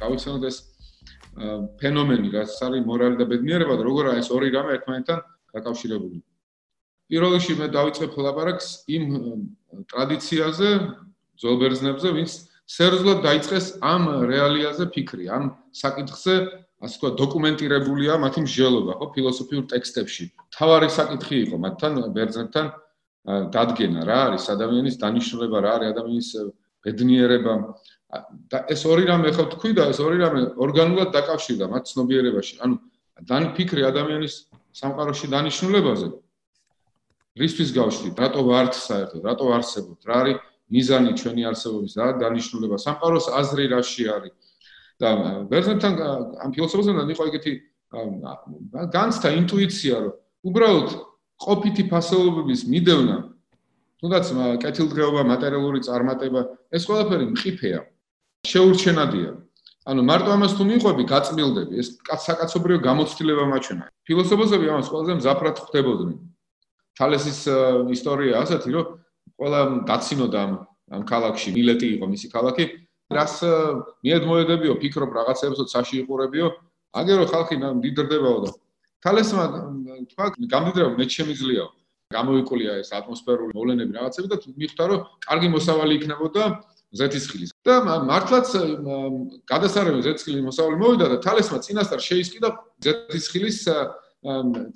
გავიცანოთ ეს ფენომენი, რაც არის მორალი და ბედნიერება და როგორ არის ორი რამე ერთმანეთთან დაკავშირებული. პირველ რიგში მე დავიწყებ ლაპარაკს იმ ტრადიციაზე, ძველბერძნებზე, ვინც სერიოზულად დაიწყეს ამ რეალიაზე ფიქრი, ამ საკითხზე, ასე ვთქვათ, დოკუმენტირებულია მათი მსჯელობა, ხო, ფილოსოფიურ ტექსტებში. თავარი საკითხი იყო მათთან ბერძნებთან დადგენა, რა არის ადამიანის დანიშნულება, რა არის ადამიანის ბედნიერება და ეს ორი რამე ხო თქვი და ეს ორი რამე ორგანულად დაკავშირდა მათ ცნობიერებაში. ანუ დან ფიქრი ადამიანის სამყაროში დანიშნულებაზე. რისთვის გავშლით? რატო ვართ საერთოდ? რატო არსებობთ? რა არის მიზანი ჩვენი არსებობის და დანიშნულება? სამყაროს აზრი რაში არის? და ბერძნებთან ამ ფილოსოფოსებთან იყო ეგეთი განცდა ინტუიცია, რომ უბრალოდ ყოფითი ფასეულობების მიდევნა, თუნდაც კეთილდღეობა, მატერიალური წარმატება, ეს ყველაფერი მყიფეა. შეურჩენადია. ანუ მარტო ამას თუ მიყვები, გაწმილდები, ეს საკაცობრიო გამოცდილება მაჩვენა. ფილოსოფოსები ამას ყველაზე მზაფრად ხვდებოდნენ. თალესის ისტორია ასეთი, რომ ყველა დაცინოდა ამ ქალაქში, მილეტი იყო მისი ქალაქი, რას მიედმოედებიო, ფიქრობ რაღაცებსო ცაში იყურებიო, აგერო ხალხი მდიდრდებაო და თალესმა თქვა, გამდიდრება მე შემიძლიაო. გამოიკოლია ეს ატმოსფერული მოვლენები რაღაცები და მიხვდა რომ კარგი მოსავალი იქნებოდა ზეთისხილის. და მართლაც გადასარევი ზეთისხილის მოსავალი მოვიდა და თალესმა წინასწარ შეისყიდა ზეთისხილის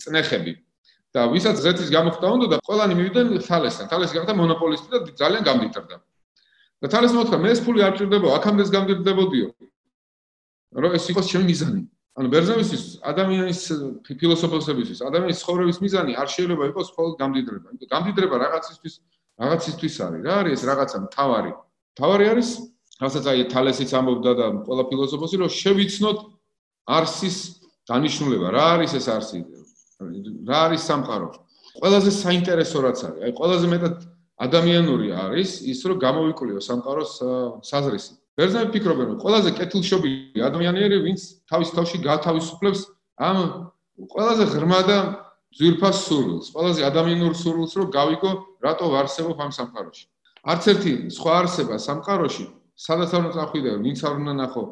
წნეხები. და ვისაც ზეთის გამოხდა უნდა და ყველანი მივიდნენ თალესთან. თალესი გახდა მონოპოლისტი და ძალიან გამდიდრდა. და თალესმა უთხრა მე ეს ფული არ ჭირდება, აქამდეც გამდიდრდებოდიო. რომ ეს იყოს ჩემი მიზანი. ანუ ბერძნებისთვის ადამიანის ფილოსოფოსებისთვის ადამიანის ცხოვრების მიზანი არ შეიძლება იყოს მხოლოდ გამდიდრება. იმიტომ გამდიდრება რაღაცისთვის რაღაცისთვის არის. რა არის ეს რაღაცა მთავარი? თავარი არის, რასაც აი თალესიც ამბობდა და ყველა ფილოსოფოსი, რომ შევიცნოთ არსის დანიშნულება. რა არის ეს არსი? რა არის სამყარო? ყველაზე საინტერესო რაც არის, აი ყველაზე მეტად ადამიანური არის ის, რომ გამოვიკვლიო სამყაროს საზრისი. ბერძნები ფიქრობენ, რომ ყველაზე კეთილშობილი ადამიანები, ვინც თავის თავში გათავისუფლებს ამ ყველაზე ღრმა და ძვირფას სურვილს, ყველაზე ადამიანურ სურვილს, რომ გავიგო, რატო ვარსებობ ამ სამყაროში. არც ერთი სხვა არსება სამყაროში, სადაც არ უნდა წახვიდე, ვინც არ უნდა ნახო,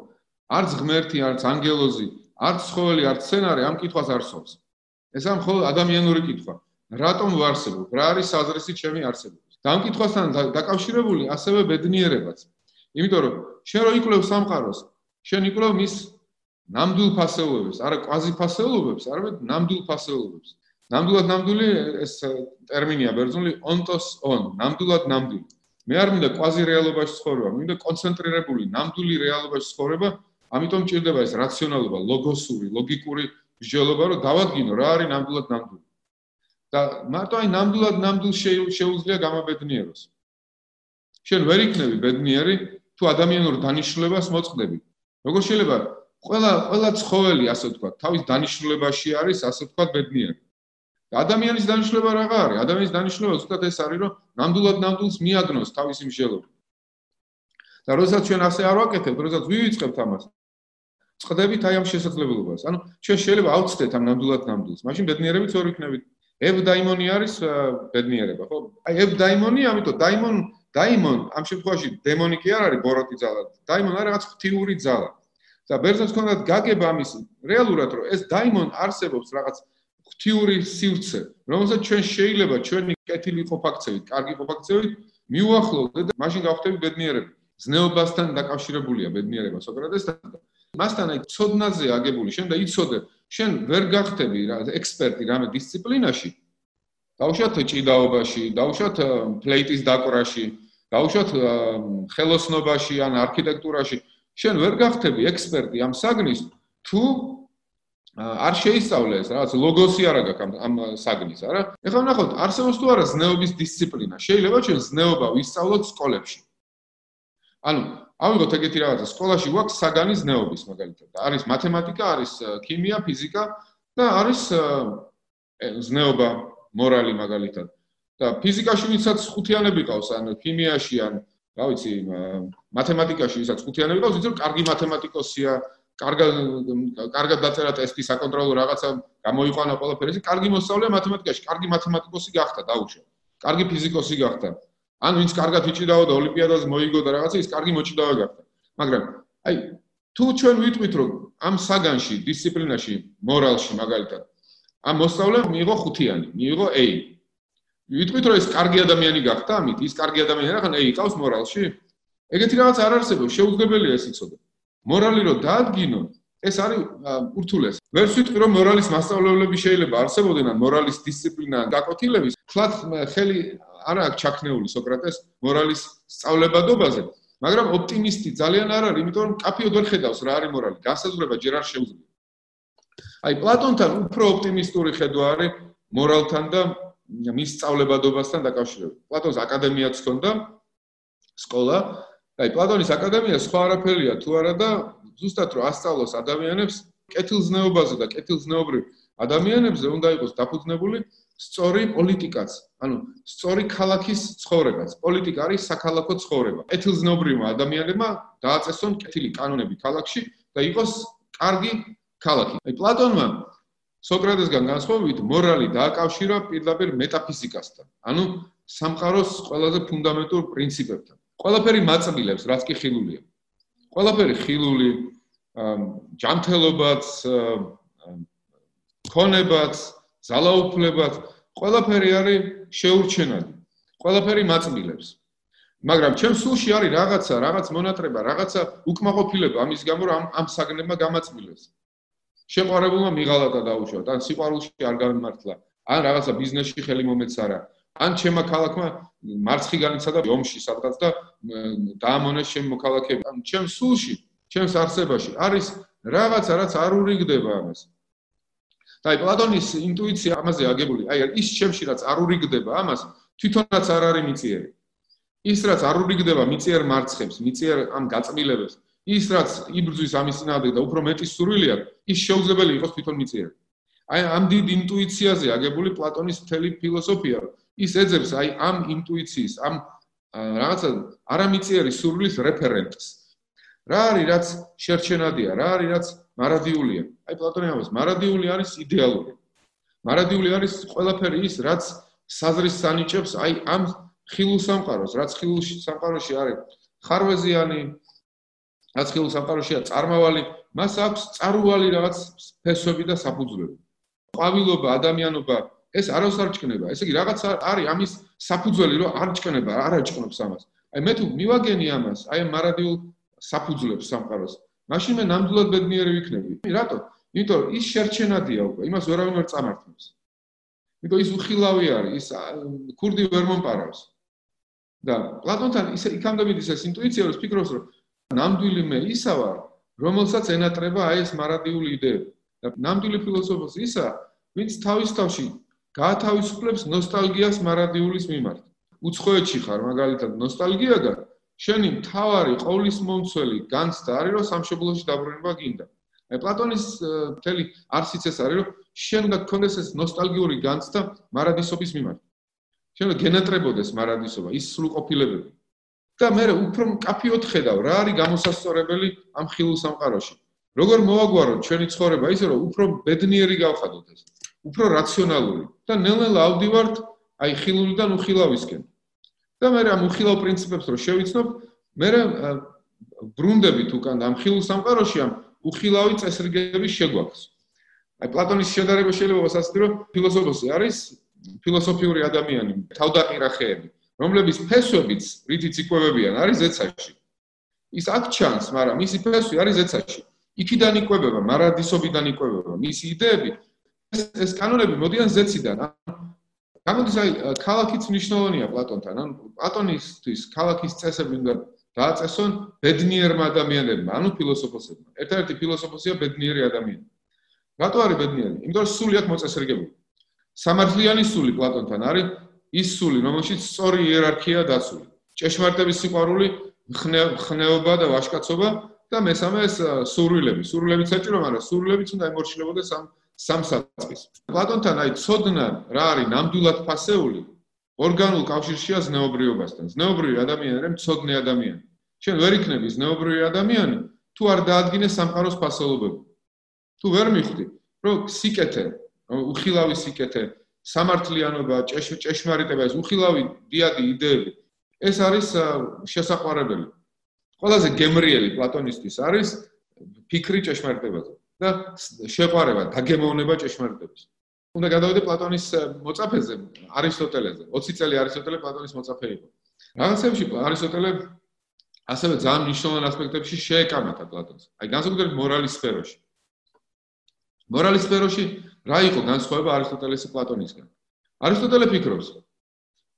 არც ღმერთი, არც ანგელოზი, არც ცხოველი, არც სცენარი ამ კითხვას არ სვავს. ეს ამ ხოლ ადამიანური კითხვა. რატომ ვარსებობ? რა არის საზრისი ჩემი არსებობის? ამ კითხვასთან დაკავშირებული ასევე ბედნიერებაც. იმიტომ რომ შენ რო იკვლევ სამყაროს, შენ იკვლევ მის ნამდვილ ფასეულობებს, არა კვაზი ფასეულობებს, არამედ ნამდვილ ფასეულობებს. ნამდვილად ნამდვილი ეს ტერმინია ბერძნული ontos on, ნამდვილად ნამდვილი. მე არ მინდა კვაზი რეალობაში ცხოვრება, მინდა კონცენტრირებული, ნამდვილი რეალობაში ცხოვრება, ამიტომ ჭირდება ეს რაციონალობა, ლოგოსური, ლოგიკური მსჯელობა, რომ დავადგინო რა არის ნამდვილად ნამდვილი. და მარტო აი ნამდვილად ნამდვილ შეუძლია გამაბედნიეროს. შენ ვერ იქნები ბედნიერი, თუ ადამიანურ დანიშნულებას მოწყდები. როგორ შეიძლება ყველა ყველა ცხოველი ასე ვთქვა, თავის დანიშნულებაში არის ასე ვთქვა ბედნიერი. ადამიანის დანიშნულება რაღა არის? ადამიანის დანიშნულება უბრალოდ ეს არის, რომ ნამდვილად ნამდვილს მიაგნოს თავისი მსჯელობა. და როდესაც ჩვენ ასე არ ვაკეთებთ, როდესაც ვივიწყებთ ამას, წხდებით აი ამ შესაძლებლობას. ანუ ჩვენ შეიძლება ავწდეთ ამ ნამდვილად ნამდვილს, მაშინ ბედნიერებიც ვერ ვიქნებით. ევდაიმონი არის ბედნიერება, ხო? აი ევდაიმონი, ამიტომ დაიმონ, დაიმონ ამ შემთხვევაში დემონი კი არ არის ბოროტი ძალა. დაიმონ არის რაღაც ღვთიური ძალა. და ბერძნებს ქონდათ გაგება ამის რეალურად, რომ ეს დაიმონ არსებობს რაღაც ღვთიური სივრცე, რომელსაც ჩვენ შეიძლება ჩვენი კეთილი ყოფაქცევით, კარგი ყოფაქცევით მიუახლოვდეთ და მაშინ გავხდები ბედნიერები. ზნეობასთან დაკავშირებულია ბედნიერება სოკრატესთან. მასთან აი ცოდნაზე აგებული, შენ და იცოდე, შენ ვერ გახდები რა ექსპერტი რამე დისციპლინაში. დაუშვათ ჭიდაობაში, დაუშვათ პლეიტის დაკვრაში, დაუშვათ ხელოსნობაში ან არქიტექტურაში. შენ ვერ გახდები ექსპერტი ამ საგნის თუ არ შეისწავლეს რაღაც ლოგოსი არა გაქვს ამ საგნის არა? ეხლა ნახოთ არსებობს თუ არა ზნეობის დისციპლინა? შეიძლება ჩვენ ზნეობა ვისწავლოთ სკოლებში. ანუ ავიღოთ ეგეთი რაღაცა სკოლაში გვაქვს საგანი ზნეობის მაგალითად არის მათემატიკა არის ქიმია ფიზიკა და არის ზნეობა მორალი მაგალითად. და ფიზიკაში ვისაც ხუთიანები ყავს ან ქიმიაში ან რა ვიცი მათემატიკაში ვისაც ხუთიანები ყავს იცი რომ კარგი მათემატიკოსია კარგად კარგად დაწერა ტესტი საკონტროლო რაღაცა გამოიყვანა ყველაფერი ეს კარგი მოსწავლეა მათემატიკაში კარგი მათემატიკოსი გახდა დაუშვა კარგი ფიზიკოსი გახდა ან ვინც კარგად იჭიდაო და ოლიმპიადაზე მოიგო და რაღაცა ის კარგი მოჭიდავე გახდა მაგრამ აი თუ ჩვენ ვიტყვით რომ ამ საგანში, დისციპლინაში, მორალში მაგალითად ამ მოსწავლემ მიიღო ხუთიანი, მიიღო A. ვიტყვით რომ ეს კარგი ადამიანი გახდა, ამით ის კარგი ადამიანი რა ხან A იყავს მორალში? ეგეთი რაღაც არ არსებობს, შეუძლებელია ეს იცოდე. მორალი რო დაადგინო, ეს არის ურთულეს. ვერ ვიტყვი რომ მორალის მასწავლებლები შეიძლება არსებობდნენ, მორალის დისციპლინა გაკოთილების, ხლათ ხელი არა აქვს ჩაქნეული სოკრატეს მორალის სწავლებადობაზე, მაგრამ ოპტიმისტი ძალიან არ არის, იმიტომ რომ კაფიოდ ვერ ხედავს რა არის მორალი, გასაზრება ჯერ არ შეუძლია. აი პლატონთან უფრო ოპტიმისტური ხედვა არის მორალთან და მის სწავლებადობასთან დაკავშირებით. პლატონს აკადემიაც ჰქონდა, სკოლა. აი პლატონის აკადემია სხვა არაფერია თუ არა და ზუსტად რომ ასწავლოს ადამიანებს კეთილზნეობაზე და კეთილზნეობრივ ადამიანებზე უნდა იყოს დაფუძნებული სწორი პოლიტიკაც, ანუ სწორი ქალაქის ცხოვრებაც. პოლიტიკა არის საქალაქო ცხოვრება. კეთილზნობრივმა ადამიანებმა დააწესონ კეთილი კანონები ქალაქში და იყოს კარგი ქალაქი. აი პლატონმა სოკრატესგან განსხვავებით მორალი დააკავშირა პირდაპირ მეტაფიზიკასთან, ანუ სამყაროს ყველაზე ფუნდამენტურ პრინციპებთან. ყველაფერი მაწმილებს, რაც კი ხილულია. ყველაფერი ხილული, ჯანმრთელობაც, ქონებაც, ძალაუფლებად ყველაფერი არის შეურჩენადი. ყველაფერი მაწმილებს. მაგრამ ჩემ სულში არის რაღაცა, რაღაც მონატრება, რაღაცა უკმაყოფილება ამის გამო რომ ამ ამ საგნებმა გამაწმილეს. შეყარებულმა მიღალატა დაუშვა, ან სიყვარულში არ გამართლა, ან რაღაცა ბიზნესში ხელი მომეცარა, ან ჩემმა ქალაქმა მარცხი განიცადა ომში სადღაც და დაამონეს ჩემ მოქალაქეები. ან ჩემ სულში, ჩემს არსებაში არის რაღაცა, რაც არ ურიგდება ამას. და აი პლატონის ინტუიცია ამაზე აგებული. აი ის ჩემში რაც არ ურიგდება ამას, თვითონაც არ არის მიწიერი. ის რაც არ ურიგდება მიწიერ მარცხებს, მიწიერ ამ გაწმილებებს, ის რაც იბრძვის ამის წინააღმდეგ და უფრო მეტი სურვილი აქვს, ის შეუძლებელი იყოს თვითონ მიწიერი. აი ამ დიდ ინტუიციაზე აგებული პლატონის მთელი ფილოსოფია, ის ეძებს აი ამ ინტუიციის, ამ რაღაცა არამიწიერი სურვილის რეფერენტს. რა არის რაც შერჩენადია, რა არის რაც მარადიულია. აი პლატონი ამას მარადიული არის იდეალური. მარადიული არის ყველაფერი ის, რაც საზრის სანიჭებს აი ამ ხილულ სამყაროს, რაც ხილულ სამყაროში არის ხარვეზიანი, რაც ხილულ სამყაროშია წარმავალი, მას აქვს წარუვალი რაღაც ფესვები და საფუძვლები. ყვავილობა, ადამიანობა ეს არავს არ ჭკნება. ესე იგი რაღაც არის ამის საფუძველი, რომ არ ჭკნება, არ აჭკნობს ამას. აი მე თუ მივაგენი ამას, აი მარადიულ საფუძვლებს სამყაროს, მაშინ მე ნამდვილად ბედნიერი ვიქნები. რატო? იმიტომ რომ ის შერჩენადია უკვე, იმას ვერავინ ვერ წამართავს. იმიტომ ის უხილავი არის, ის ქურდი ვერ მომპარავს. და პლატონთან ისე იქამდე მიდის ეს ინტუიცია, რომ ფიქრობს, რომ ნამდვილი მე ისა ვარ, რომელსაც ენატრება აი ეს მარადიული იდეები. და ნამდვილი ფილოსოფოსი ისა, ვინც თავის თავში გაათავისუფლებს ნოსტალგიას მარადიულის მიმართ. უცხოეთში ხარ, მაგალითად, ნოსტალგიაგან შენი მთავარი ყოვლის მომცველი განცდა არის რომ სამშობლოში დაბრუნება გინდა. აი პლატონის მთელი არსიც ეს არის რომ შენ უნდა გქონდეს ეს ნოსტალგიური განცდა მარადისობის მიმართ. შენ გენატრებოდეს მარადისობა, ის სრულყოფილებები. და მე უფრო მკაფიოდ ხედავ რა არის გამოსასწორებელი ამ ხილულ სამყაროში. როგორ მოვაგვაროთ ჩვენი ცხოვრება ისე რომ უფრო ბედნიერი გავხადოთ ეს. უფრო რაციონალური და ნელ-ნელა ავდივართ აი ხილულიდან უხილავისკენ. და მე ამ უხილავ პრინციპებს რო შევიცნობ, მე ბრუნდებით უკან ამ ხილულ სამყაროში ამ უხილავი წესრიგების შეგვაქვს. აი პლატონის შედარება შეიძლება ვასაცდე რომ ფილოსოფოსი არის ფილოსოფიური ადამიანი, თავდაყირახეები, რომლების ფესვებიც რითიც იკვებებიან, არის ზეცაში. ის აქ ჩანს, მაგრამ მისი ფესვი არის ზეცაში. იქიდან იკვებება, მარადისობიდან იკვებება, მისი იდეები ეს კანონები მოდიან ზეციდან. გამოდის აი ქალაქიც მნიშვნელოვანია პლატონთან ან პლატონისთვის ქალაქის წესები უნდა დააწესონ ბედნიერმა ადამიანებმა ანუ ფილოსოფოსებმა. ერთ-ერთი ფილოსოფოსია ბედნიერი ადამიანი. რატო არის ბედნიერი? იმიტომ რომ სული აქვს მოწესრიგებული. სამართლიანი სული პლატონთან არის ის სული რომელშიც სწორი იერარქია დაცული. ჭეშმარიტების სიყვარული ხნეობა და ვაშკაცობა და მესამე ეს სურვილები. სურვილებიც საჭირო მაგრამ სურვილებიც უნდა ემორჩილებოდეს ამ სამსაწყის. პლატონთან აი ცოდნა რა არის ნამდვილად ფასეული ორგანულ კავშირშია ზნეობრიობასთან. ზნეობრივი ადამიანი არის ცოდნე ადამიანი. შენ ვერ იქნები ზნეობრივი ადამიანი თუ არ დაადგინე სამყაროს ფასეულობები. თუ ვერ მიხვდი, რომ სიკეთე, უხილავი სიკეთე, სამართლიანობა, ჭეშმარიტება, ეს უხილავი დიადი იდეები, ეს არის შესაყვარებელი. ყველაზე გემრიელი პლატონისტის არის ფიქრი ჭეშმარიტებაზე და შეყარება, დაგემოვნება ჭეშმარიტების. უნდა გადავიდე პლატონის მოწაფეზე, არისტოტელეზე. 20 წელი არისტოტელე პლატონის მოწაფე იყო. რაღაცებში არისტოტელე ასევე ძალიან მნიშვნელოვან ასპექტებში შეეკამათა პლატონს. აი განსაკუთრებით მორალის სფეროში. მორალის სფეროში რა იყო განსხვავება არისტოტელესის პლატონისგან? არისტოტელე ფიქრობს,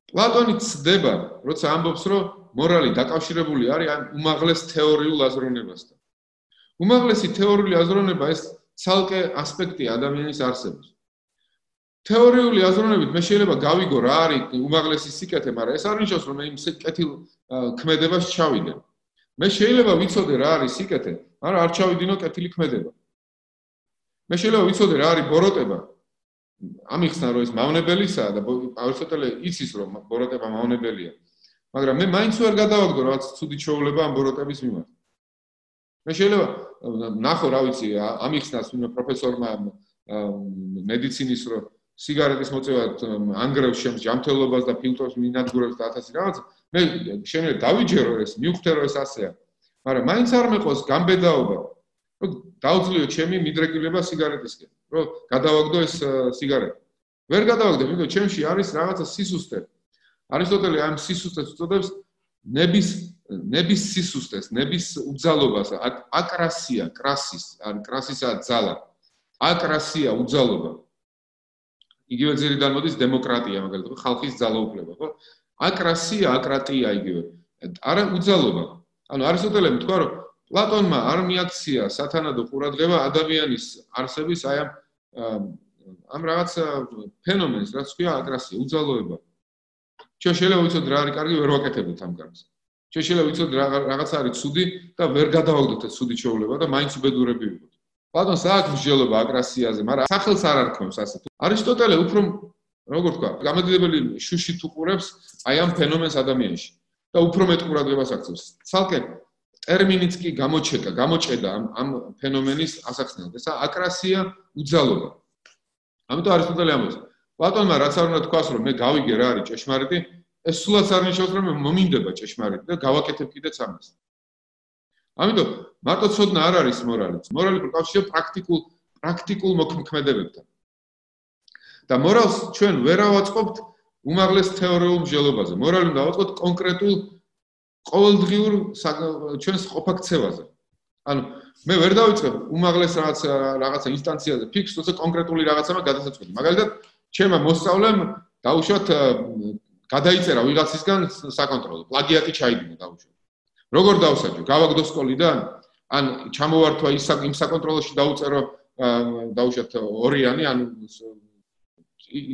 პლატონი ცდება, როცა ამბობს, რომ მორალი დაკავშირებული არის ამ უმაღლეს თეორიულ აზროვნებასთან. უმაღლესი თეორიული აზროვნება ეს ცალკე ასპექტია ადამიანის არსების. თეორიული აზროვნებით მე შეიძლება გავიგო რა არის უმაღლესი სიკეთე, მაგრამ ეს არ ნიშნავს, რომ მე იმ სიკეთილ ქმედებას ჩავიდე. მე შეიძლება ვიცოდე რა არის სიკეთე, მაგრამ არ ჩავიდინო კეთილი ქმედება. მე შეიძლება ვიცოდე რა არის ბოროტება, ამიხსნა რომ ეს მავნებელისაა და არისტოტელე იცის რომ ბოროტება მავნებელია. მაგრამ მე მაინც ვერ გადავაგდო რაღაც ცუდი ჩაოლება ამ ბოროტების მიმართ. მე შეიძლება ნახო რა ვიცი ამიხსნას ვინმე პროფესორმა მედიცინის რომ სიგარეტის მოწევად ანგრევს შემს ჯანმრთელობას და ფილტრებს მინადგურებს და 1000 რაღაც მე შემიძლია დავიჯერო ეს მივხვდე რომ ეს ასეა. მაგრამ მაინც არ მეყოს გამბედაობა რომ დაუძლიო ჩემი მიდრეკილება სიგარეტისკენ. რომ გადავაგდო ეს სიგარეტა. ვერ გადავაგდე, რომ ჩემში არის რაღაცა სისუსტე. არისტოტელე ამ სისუსტეს უწოდებს ნების ნების სისუსტეს, ნების უძალობას, აკრასია, კრასის, ან კრასისა ძალა. აკრასია, უძალობა. იგივე ძირიდან მოდის დემოკრატია, მაგალითად, ხალხის ძალაუფლება, ხო? აკრასია, აკრატია იგივე. არა უძალობა. ანუ არისტოტელემ თქვა, რომ პლატონმა არ მიაქცია სათანადო ყურადღება ადამიანის არსების აი ამ ამ რაღაც ფენომენს, რაც ქვია აგრესია, უძალოება. ჩვენ შეიძლება ვიცოთ რა არის კარგი, ვერ ვაკეთებთ ამ კარგს. ჩვენ შეიძლება ვიცოთ რა რაღაც არის ცუდი და ვერ გადავაგდოთ ეს ცუდი ჩაოლება და მაინც უბედურები ვიყოთ. პლატონს აქვს მსჯელობა აგრესიაზე, მაგრამ სახელს არ არქმევს ასეთ. არისტოტელე უფრო როგორ თქვა, გამოდიდებელი შუშით უყურებს აი ამ ფენომენს ადამიანში და უფრო მეტ ყურადღებას აქცევს. ცალკე ტერმინიც კი გამოჩეკა, გამოჭედა ამ ამ ფენომენის ასახსნელად. ესა აკრასია უძალობა. ამიტომ არისტოტელე ამბობს, პლატონმა რაც არ უნდა თქვას, რომ მე გავიგე რა არის ჭეშმარიტი, ეს სულაც არ ნიშნავს, რომ მომინდება ჭეშმარიტი და გავაკეთებ კიდეც ამას. ამიტომ მარტო ცოდნა არ არის მორალი. მორალი პროფესიო პრაქტიკულ პრაქტიკულ მოქმედებებთან. და მორალს ჩვენ ვერ ავაწყობთ უმაღლეს თეორიულ მსჯელობაზე. მორალი უნდა ავაწყოთ კონკრეტულ ყოველდღიურ ჩვენს ყოფაქცევაზე. ანუ მე ვერ დავიწყებ უმაღლეს რაღაც რაღაცა ინსტანციაზე ფიქს, თორსა კონკრეტული რაღაცაა გადასაწყვეტი. მაგალითად, ჩემმა მოსწავლემ დაუშვათ გადაიწერა ვიღაცისგან საკონტროლო, პლაგიატი ჩაიდინა დაუშვათ. როგორ დავსაჯო? გავაგდო სკოლიდან? ან ჩამოვართვა ის იმ საკონტროლოში დაუწერო დაუშვათ ორიანი, ან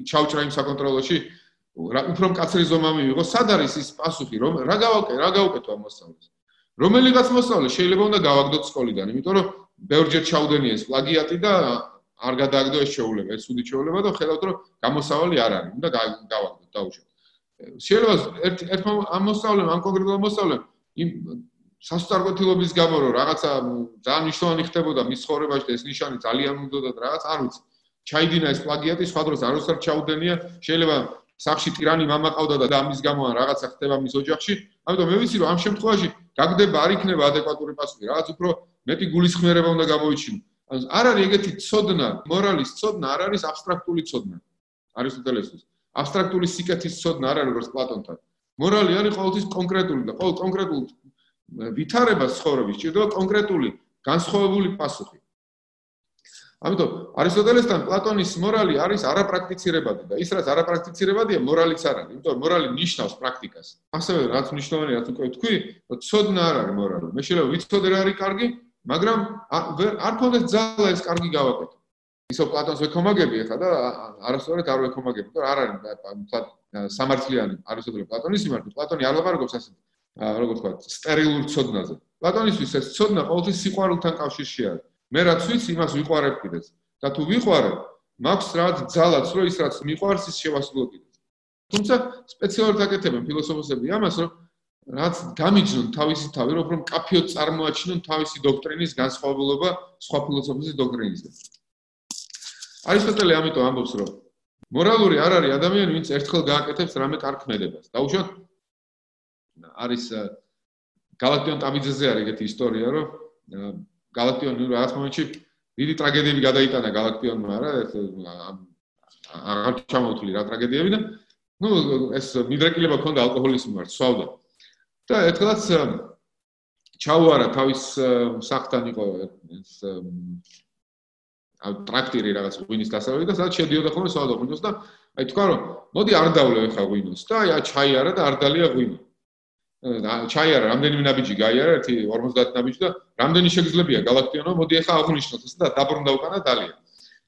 ჩავჭრა იმ საკონტროლოში უფრო მკაცრი ზომა მივიღო, სად არის ის პასუხი, რომ რა გავაკე, რა გავუკეთო ამ მოსწავლეს? რომელიღაც მოსწავლე შეიძლება უნდა გავაგდოთ სკოლიდან, იმიტომ რომ ბევრჯერ ჩაუდენია ეს პლაგიატი და არ გადააგდო ეს შეულება, ეს უდი შეულება და ხედავთ რომ გამოსავალი არ არის, უნდა გავაგდოთ დაუშვათ. შეიძლება ერთ ერთ ამ მოსწავლემ, ამ კონკრეტულ მოსწავლემ იმ სასწარგოთილობის გამო რომ რაღაცა ძალიან მნიშვნელოვანი ხდებოდა მის ცხოვრებაში და ეს ნიშანი ძალიან უნდა და რაღაც არ ვიცი. ჩაიდინა ეს პლაგიატი, სხვა დროს აროსარ ჩაუდენია, შეიძლება სახში ტირანი მამა ყავდა და ამის გამო რაღაცა ხდება მის ოჯახში. ამიტომ მე ვიცი რომ ამ შემთხვევაში გაგდება არ იქნება ადეკვატური პასუხი, რაღაც უფრო მეტი გულისხმიერება უნდა გამოიჩინო. ანუ არ არის ეგეთი ცოდნა, მორალის ცოდნა არ არის აბსტრაქტული ცოდნა. არისტოტელესთვის. აბსტრაქტული სიკეთის ცოდნა არ არის როგორც პლატონთან. მორალი არის ყოველთვის კონკრეტული და ყოველ კონკრეტულ ვითარებას ცხოვრების ჭირდება კონკრეტული განსხვავებული პასუხი. ამიტომ არისტოტელესთან პლატონის მორალი არის არაპრაქტიცირებადი და ის რაც არაპრაქტიცირებადია მორალიც არ არის. იმიტომ რომ მორალი ნიშნავს პრაქტიკას. ასევე რაც მნიშვნელოვანი რაც უკვე თქვი, ცოდნა არ არის მორალი. მე შეიძლება ვიცოდე რა არის კარგი, მაგრამ არ ქონდეს ძალა ეს კარგი გავაკეთო. ისო პლატონს ვეკომაგები ახლა და არასწორად არ ვეკომაგები, რომ არ არის სამართლიანი არისტოტელე პლატონის მიმართ. პლატონი არ ლაპარაკობს ასე როგორ თქვა, სტერილურ ცოდნაზე. პლატონისთვის ეს ცოდნა ყოველთვის სიყვარულთან კავშირში არის. მე რაც ვიცი, იმას ვიყვარებ კიდეც. და თუ ვიყვარებ, მაქვს რაც ძალაც, რომ ის რაც მიყვარს, ის შევასრულო კიდეც. თუმცა სპეციალურად აკეთებენ ფილოსოფოსები ამას, რომ რაც გამიჯნონ თავისი თავი, რომ უფრო მკაფიოდ წარმოაჩინონ თავისი დოქტრინის განსხვავებულობა სხვა ფილოსოფოსის დოქტრინისგან. არისტოტელე ამიტომ ამბობს, რომ მორალური არ არის ადამიანი, ვინც ერთხელ გააკეთებს რამე კარგ ქმედებას. დაუშვათ არის გალაქტიონ ტაბიძეზე არის ეგეთი ისტორია, რომ galaktion რაღაც მომენტში დიდი ტრაგედიები გადაიტანა galaktionმა რა აღარ ჩამოვთვლი რა ტრაგედიები და ну ეს მიდრეკილება ქონდა ალკოჰოლის მიმართ სვავდა და ერთხელაც ჩაუარა თავის სახთან იყო ეს ტრაქტირი რაღაც ღვინის დასავლეთ და სადაც შედიოდა ხოლმე სვავდა ღვინოს და აი თქვა რომ მოდი არ დავლე ხა ღვინოს და აი ჩაიარა და არ დალია ღვინო. ჩაიარა რამდენიმე ნაბიჯი გაიარა ერთი 50 ნაბიჯი და რამდენი შეგძლებია galaktiono მოდი ახლა აღნიშნოთ ეს და დაბრუნდა უკანა დალია.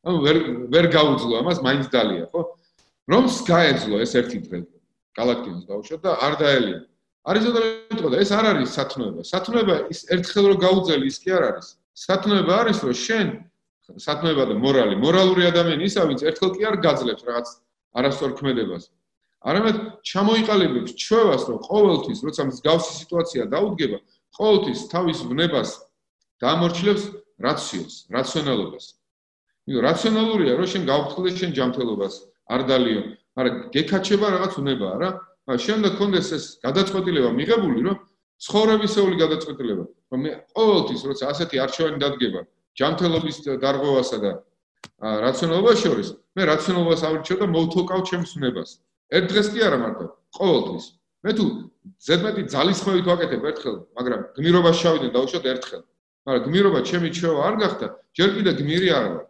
ანუ ვერ ვერ გაუძლო ამას მაინც დალია ხო? რომს გაეძლო ეს ერთი დღე? galaktionos დაუშვათ და არ დაელია. არის ზოგადად და ეს არ არის სათნოება. სათნოება ის ერთხელ რო გაუძელი ის კი არ არის. სათნოება არის რომ შენ სათნოება და მორალი მორალური ადამიანი ისა ვინც ერთხელ კი არ გაძლევს რაღაც არასწორ ქმედებას არამედ ჩამოიყალიბებს ჩვევას, რომ ყოველთვის, როცა მსგავსი სიტუაცია დაუდგება, ყოველთვის თავის ვნებას დამორჩილებს რაციოს, რაციონალობას. იმიტომ რაციონალურია, რომ შენ გავფრთხილე შენ ჯანმრთელობას, არ დალიო, მაგრამ გეკაჩება რაღაც ვნებაა რა. მაგრამ შემდეგ კონდეს ეს გადაწყვეტილება მიღებული, რომ ცხოვრებისეული გადაწყვეტილება, რომ მე ყოველთვის, როცა ასეთი არჩევანი დადგება, ჯანმრთელობის დარღვევასა და რაციონალობას შორის, მე რაციონალობას ავირჩევ და მოვთოკავ ჩემს ვნებას. ერთ დღეს კი არა მარტო, ყოველთვის. მე თუ ზედმეტი ძალისხმევით ვაკეთებ ერთხელ, მაგრამ გმირობას შავიდან დავუშვათ ერთხელ. მაგრამ გმირობა ჩემი ჩვევა არ გახდა, ჯერ კიდე გმირი არ ვარ.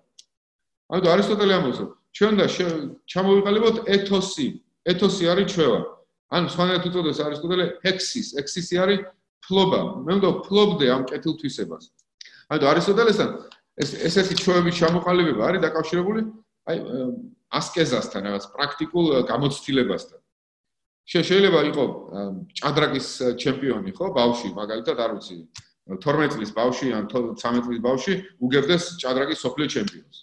ანუ არისტოტელე ამბობს, ჩვენ და ჩამოვიყალიბოთ ეთოსი. ეთოსი არის ჩვევა. ან სხვანაირად უწოდეს არისტოტელე ექსის, ექსისი არის ფლობა. მე მგონი ფლობდე ამ კეთილთვისებას. ანუ არისტოტელესთან ეს ესეთი ჩვევების ჩამოყალიბება არის დაკავშირებული აი ასკეზასთან, რაღაც პრაქტიკულ გამოცდილებასთან. შეიძლება იყო ჭადრაკის ჩემპიონი, ხო, ბავში, მაგალითად, არ ვიცი, 12 წლის ბავში ან 13 წლის ბავში უგებდეს ჭადრაკის სოფლიო ჩემპიონს.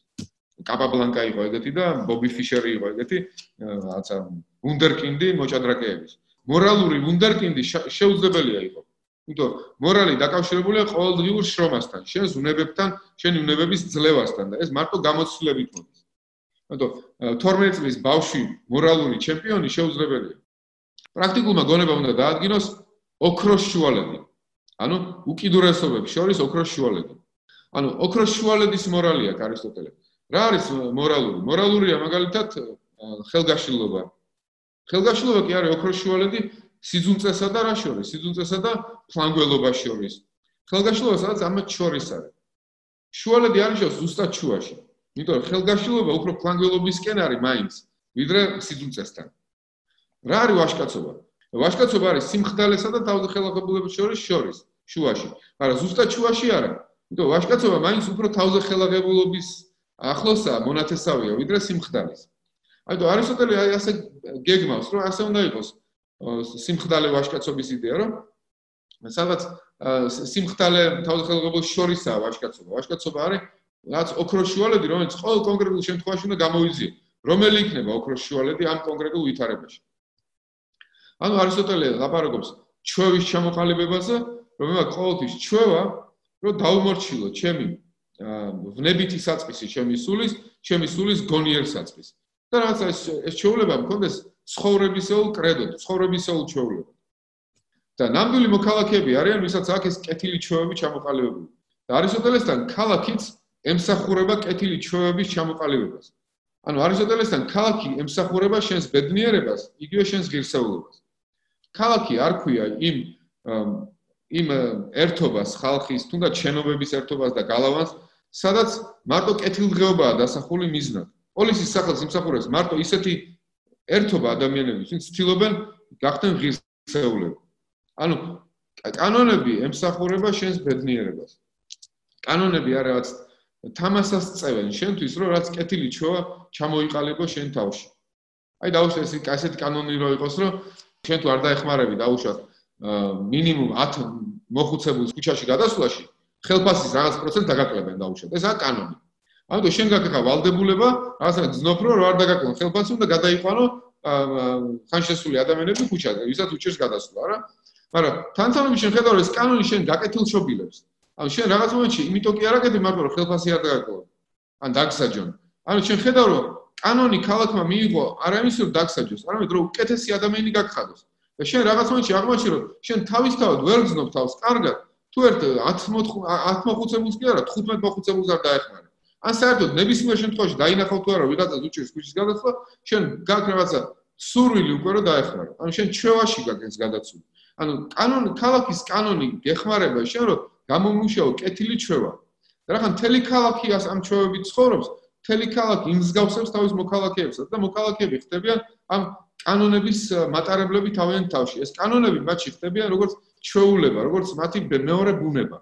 კაპაბლანკა იყო ეგეთი და ბობი ფიშერი იყო ეგეთი, რაღაცა ვუნდერკინდი მოჭადრაკეების. მორალური ვუნდერკინდი შეუძლებელია იყო. იმიტომ მორალი დაკავშირებულია ყოველდღიურ შრომასთან, შენს უნებებთან, შენი უნებების ძლევასთან და ეს მარტო გამოცდილებით მოდის. ანუ 12 წლის ბავში მორალური ჩემპიონი შეუძლებელია. პრაქტიკულმა გონებამ უნდა დაადგინოს ოქროს შუალედი. ანუ უკიდურესობებს შორის ოქროს შუალედი. ანუ ოქროს შუალედის მორალია არისტოტელე. რა არის მორალური? მორალურია მაგალითად ხელგაშლილობა. ხელგაშლილობა კი არის ოქროს შუალედი სიძუნწესა და რა შორის? სიძუნწესა და ფლანგველობას შორის. ხელგაშლილობა სადაც ამათ შორის არის. შუალედი არის ზუსტად შუაში. იმიტომ რომ ხელგაშლილობა უფრო ფლანგველობისკენ არის მაინც, ვიდრე სიძულწესთან. რა არის ვაშკაცობა? ვაშკაცობა არის სიმხდალესა და თავზეხელაღებულების შორის შორის, შუაში. მაგრამ ზუსტად შუაში არა. იმიტომ ვაშკაცობა მაინც უფრო თავზეხელაღებულობის ახლოსა მონათესავია, ვიდრე სიმხდალის. აი და არისტოტელე აი ასე გეგმავს, რომ ასე უნდა იყოს სიმხდალე ვაშკაცობის იდეა, რომ სადაც სიმხდალე თავზეხელაღებულების შორისაა ვაშკაცობა. ვაშკაცობა არის რაც ოქროს შუალედი, რომელიც ყოველ კონკრეტულ შემთხვევაში უნდა გამოიძიო, რომელი იქნება ოქროს შუალედი ამ კონკრეტულ ვითარებაში. ანუ არისტოტელე ლაპარაკობს ჩვევის ჩამოყალიბებაზე, რომ მე ყოველთვის ჩვევა, რომ დაუმორჩილო ჩემი ვნებითი საწყისი ჩემი სულის, ჩემი სულის გონიერ საწყის. და რაღაც ეს ეს ჩვეულება მქონდეს ცხოვრებისეულ კრედო, ცხოვრებისეულ ჩვეულება. და ნამდვილი მოქალაქეები არიან, ვისაც აქვს ეს კეთილი ჩვევები ჩამოყალიბებული. და არისტოტელესთან ქალაქიც ემსახურება კეთილი ჩვევების ჩამოყალიბებას. ანუ არისტოტელესთან ქალაქი ემსახურება შენს ბედნიერებას, იგივე შენს ღირსეულობას. ქალაქი არ ქვია იმ იმ ერთობას ხალხის, თუნდაც შენობების ერთობას და გალავანს, სადაც მარტო კეთილდღეობაა დასახული მიზნად. პოლიციის სახელს ემსახურებს მარტო ისეთი ერთობა ადამიანების, ვინც ცდილობენ გახდნენ ღირსეულები. ანუ კანონები ემსახურება შენს ბედნიერებას. კანონები არ რაღაც თამასას წევენ შენთვის რომ რაც კეთილი ჩოა ჩამოიყალიბო შენ თავში. აი დაუშვე ეს კასეთი კანონი რო იყოს რომ შენ თუ არ დაეხმარები დაუშვათ მინიმუმ 10 მოხუცებულს ქუჩაში გადასვლაში ხელფასის რაღაც პროცენტ დაგაკლებენ დაუშვათ. ესაა კანონი. ანუ შენ გაკეთე ვალდებულება, რაღაცა ძნობ რომ არ დაგაკლებენ ხელფასი უნდა გადაიყვანო ხანშესული ადამიანები ქუჩაზე, ვისაც უჭირს გადასვლა რა. მაგრამ თანთანობით შენ ხედავ ეს კანონი შენ გაკეთილ შობილებს. ანუ შენ რაღაც მომენტში იმიტომ კი არ აკეთებ მაგრამ რომ ხელფასი არ დაგაკეთო ან დაგსაჯონ. ანუ შენ ხედავ რომ კანონი ქალაქმა მიიღო არა იმის რომ დაგსაჯოს არამედ რომ უკეთესი ადამიანი გაგხადოს და შენ რაღაც მომენტში აღმოჩნი რომ შენ თავისთავად ვერ გზნობ თავს კარგად. თუ ერთ 10 10 მოხუცებულს კი არა 15 მოხუცებულს არ დაეხმარა ან საერთოდ ნებისმიერ შემთხვევაში დაინახავ თუ არა ვიღაცა უჭირს ქუჩის გადაცვლა შენ გაქვს რაღაცა სურვილი უკვე რომ დაეხმარო ანუ შენ ჩვევაში გაგენს გადაცული ანუ კანონი ქალაქის კანონი გეხმარება შენ რომ გამომუშავო კეთილი ჩვევა და რახან თელი ქალაქი ამ ჩვევებით ცხოვრობს თელი ქალაქი იმსგავსებს თავის მოქალაქეებსაც და მოქალაქეები ხდებიან ამ კანონების მატარებლები თავიანთ თავში. ეს კანონები მათში ხდებიან როგორც ჩვეულება, როგორც მათი მეორე ბუნება.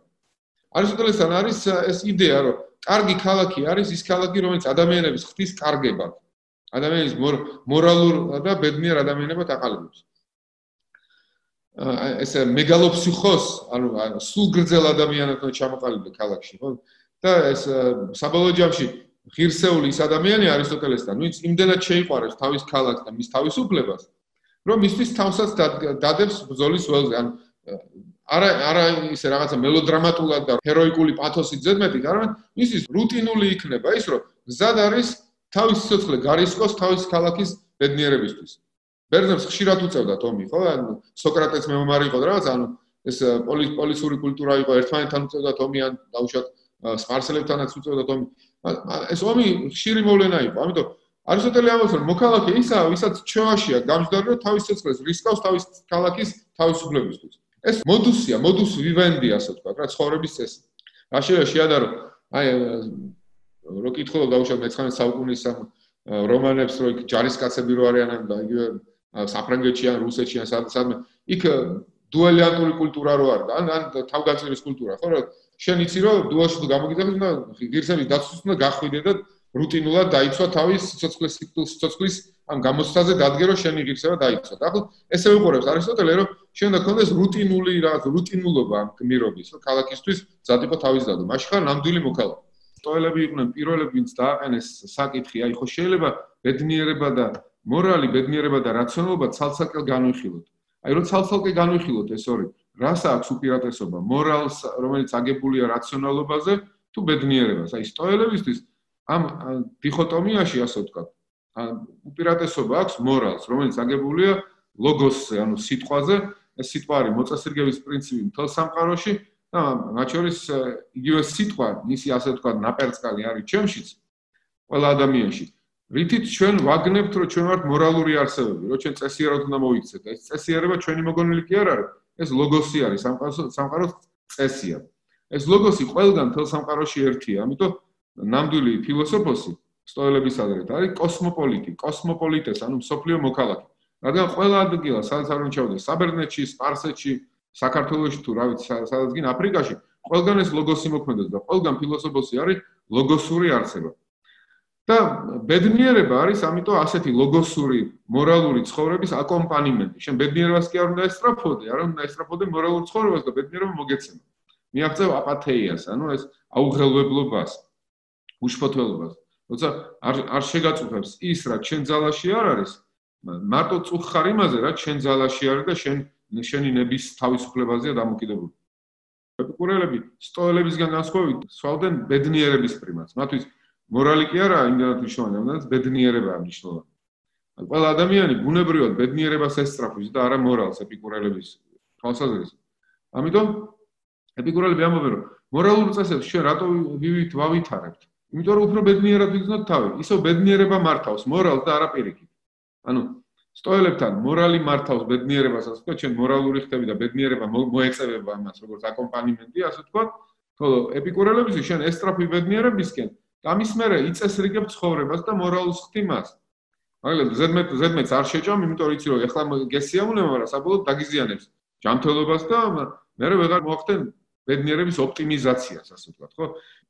არისტოტელესთან არის ეს იდეა, რომ კარგი ქალაქი არის ის ქალაქი, რომელიც ადამიანების ღვთის კარგება. ადამიანის მორალურ და ბედნიერ ადამიანებად აყალიბებს. ეს მეგალოფსიხოს, ანუ სულ გრძელ ადამიანებთან ჩამოყალიბდა ქალაქში, ხო? და ეს საბოლოო ჯამში ღირსეული ის ადამიანი არისტოტელესთან, ვინც იმდენად შეიყვარებს თავის ქალაქს და მის თავისუფლებას, რომ მისთვის თავსაც დადებს ბრძოლის ველზე. ან არა არა ისე რაღაცა მელოდრამატულად და ჰეროიკული პათოსით ზედმეტი, არამედ მისთვის რუტინული იქნება ის, რომ გზად არის თავის სიცოცხლე გარისკოს თავის ქალაქის ბედნიერებისთვის. ბერძნებს ხშირად უწევდა თომი, ხო? ან სოკრატეს მეომარი იყო რაღაც, ანუ ეს პოლისური კულტურა იყო, ერთმანეთთან უწევდა თომი ან დაუშვათ სპარსელებთანაც უწევდა თომი. ეს ომი ხშირი მოვლენა იყო. ამიტომ არისტოტელე ამბობს, რომ მოქალაქე ისაა, ვისაც ჩვევაშია გამჯდარი, რომ თავის ცეცხლს რისკავს თავის ქალაქის თავისუფლებისთვის. ეს მოდუსია, მოდუს ვივენდი, ასე ვთქვა, რა ცხოვრების წესი. რა შეიძლება შეადარო? აი რო კითხულობ დაუშვათ მე-19 საუკუნის ამ რომანებს, რო იქ ჯარისკაცები რო არიან და იგივე საფრანგეთში ან რუსეთში ან სადმე, იქ დუალიანტური კულტურა რო არის და ან ან თავგანწირის კულტურა, ხო რა? შენ იცი რომ დუალში თუ გამოგიძახი და ღირსების დაცვის უნდა გახვიდე და რუტინულად დაიცვა თავის სიცოცხლის სიცოცხლის ამ გამოცდაზე დადგე რომ შენი ღირსება დაიცვა. და ახლა ესე ვიყურებს არისტოტელე რომ შენ უნდა კონდეს რუტინული რა რუტინულობა ამ გმირობის რომ ქალაქისთვის ზადიყო თავის დადო. მაშინ ხარ ნამდვილი მოქალაქე. სტოელები იყვნენ პირველები ვინც დააყენეს საკითხი, აი ხო შეიძლება ბედნიერება და მორალი, ბედნიერება და რაციონალობა ცალ-ცალკე განვიხილოთ. აი რომ ცალ-ცალკე განვიხილოთ ეს ორი რას აქვს უპირატესობა მორალს რომელიც აგებულია რაციონალობაზე თუ ბედნიერებას აი სტოელებისთვის ამ დიქოტომიაში ასე ვთქვათ უპირატესობა აქვს მორალს რომელიც აგებულია ლოგოსზე ანუ სიტყვაზე ეს სიტყვა არის მოწესრიგების პრინციპი მთელ სამყაროში და მათ შორის იგივე სიტყვა ისი ასე ვთქვათ ნაპერწკალი არის ჩემშიც ყველა ადამიანში. რითიც ჩვენ ვაგნებთ რომ ჩვენ ვართ მორალური არსებები რომ ჩვენ წესიერად უნდა მოიქცეთ. ეს წესიერება ჩვენი მოგონილი კი არ არის. ეს ლოგოსი არის სამყაროს სამყაროს წესია. ეს ლოგოსი ყველგან თელ სამყაროში ერთია, ამიტომ ნამდვილი ფილოსოფოსი სტოელების ადრეთ არის კოსმოპოლიტი, კოსმოპოლიტეს, ანუ სოფლიო მოქალაქე. რადგან ყველა ადგილას, სადაც არ უნდა საბერძნეთში, სპარსეთში, საქართველოში თუ რა ვიცი, სადაც გინ აფრიკაში, ყველგან ეს ლოგოსი მოქმედებს და ყველგან ფილოსოფოსი არის ლოგოსური არსება. და ბედნიერება არის ამიტომ ასეთი ლოგოსური მორალური ცხოვრების აკომპანიმენტი. შენ ბედნიერებას კი არ უნდა ესტრაფოდე, არ უნდა ესტრაფოდე მორალურ ცხოვრებას და ბედნიერება მოგეცემა. მიაღწევ აპათეიას, ანუ ეს აუღელვებლობას, უშფოთველობას. როცა არ არ შეგაწუხებს ის, რა ჩვენ ძალაში არ არის, მარტო წუხ ხარ იმაზე, რა ჩვენ ძალაში არის და შენ შენი ნების თავისუფლებაზეა დამოკიდებული. ეპიკურელები სტოელებისგან განსხვავებით, სვავდნენ ბედნიერების პრიმატს. მათთვის მორალი კი არა იმდანაც მნიშვნელოვანი, ამიტომაც ბედნიერებაა მნიშვნელოვანი. ყველა ადამიანი ბუნებრივად ბედნიერებას ესწრაფვის და არა მორალს ეპიკურელების თვალსაზრისით. ამიტომ ეპიკურელები ამბობენ, რომ მორალურ წესებს ჩვენ რატო ვივით ვავითარებთ? იმიტომ რომ უფრო ბედნიერად ვიგრძნოთ თავი. ისო ბედნიერება მართავს მორალს და არა პირიქით. ანუ სტოელებთან მორალი მართავს ბედნიერებას, ასე ვთქვათ, ჩვენ მორალური ხდები და ბედნიერება მოეწევება ამას, როგორც აკომპანიმენტი, ასე ვთქვათ. ხოლო ეპიკურელების ჩვენ ესტრაფი ბედნიერებისკენ ამის მერე იწესრიგებ ცხოვრებას და მორალს ხთიმას. მაგალითად, ზედმეტ ზედმეტს არ შეჭამ, იმიტომ რომ იცი რომ ეხლა გესიამუნება, მაგრამ საბოლოოდ დაგიზიანებს ჯანმრთელობას და მერე ვეღარ მოახდენ ბედნიერების ოპტიმიზაციას, ასე ვთქვათ, ხო?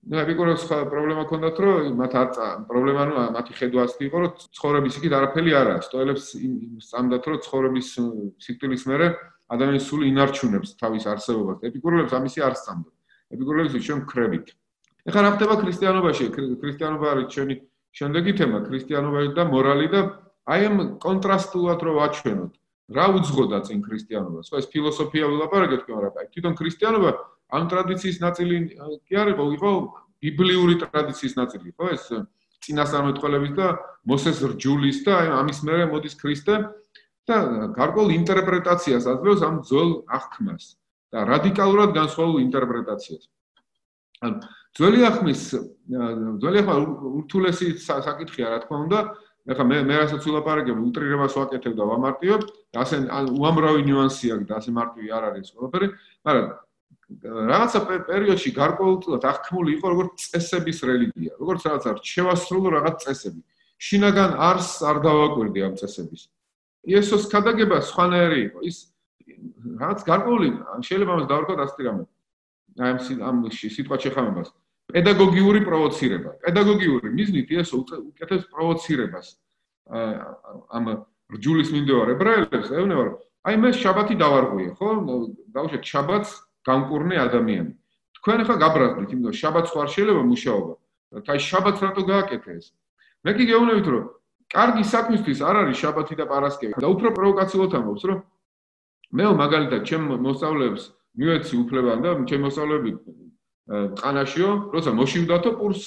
ნუ ეპიკუროს პრობლემა ქონდათ, რომ მათ არ პრობლემა ნუ მათი ხედვას იყო, რომ ცხოვრების იქით არაფერი არ არის. სტოელებს სწამდათ, რომ ცხოვრების სიკვდილის მერე ადამიანის სული ინარჩუნებს თავის არსებობას. ეპიკურებს ამისი არ სწამდათ. ეპიკურებს ჩვენ ხრებით. ეხლა რა ხდება ქრისტიანობაში? ქრისტიანობა არის ჩვენი შემდეგი თემა, ქრისტიანობა და მორალი და აი ამ კონტრასტულად რო ვაჩვენოთ. რა უძღოდა წინ ქრისტიანობას? ხო ეს ფილოსოფია ვილაპარაკეთ, მაგრამ აი თვითონ ქრისტიანობა ამ ტრადიციის ნაწილი კი ხო იყო ბიბლიური ტრადიციის ნაწილი, ხო ეს წინასწარმეტყველების და მოსეს რჯულის და ამის მერე მოდის ქრისტე და გარკვეულ ინტერპრეტაციას აძლევს ამ ძველ აღქმას. და რადიკალურად განსხვავებულ ინტერპრეტაციას. ან ძველი ახმის ძველი ახმა ურთულესი საკითხია რა თქმა უნდა ეხლა მე მე რასაც ვილაპარაკებ უტრირებას ვაკეთებ და ვამარტივებ ასე უამრავი ნიუანსი აქვს და ასე მარტივი არ არის ყველაფერი მაგრამ რაღაცა პერიოდში გარკვეულწილად აღქმული იყო როგორც წესების რელიგია როგორც რაღაცა რჩევასრულო რაღაც წესები. შინაგან არს არ დავაკვირდი ამ წესების. იესოს ქადაგება სხვანაირი იყო. ის რაღაც გარკვეული შეიძლება მას დავარქვა ასეთი რამე აი ამ ამ სიტყვა შეხამებას. პედაგოგიური პროვოცირება. პედაგოგიური მიზნით ეს უკეთებს პროვოცირებას. ამ რჯულის მინდევარ ებრაელებს, ეუბნება რომ აი მე შაბათი დავარღვიე, ხო? დაუშვათ შაბათს განკურნე ადამიანი. თქვენ ახლა გაბრაზდით, იმიტომ შაბათს ხარ შეიძლება მუშაობა. აი შაბათს რატო გააკეთე ეს? მე კი გეუბნებით რომ კარგი საქმისთვის არ არის შაბათი და პარასკევი. და უფრო პროვოკაციულად ამბობს რომ მე მაგალითად ჩემ მოსწავლეებს მივეცი უფლება და ჩემ მოსწავლეები ყანაშიო, როცა მოშივდათო პურს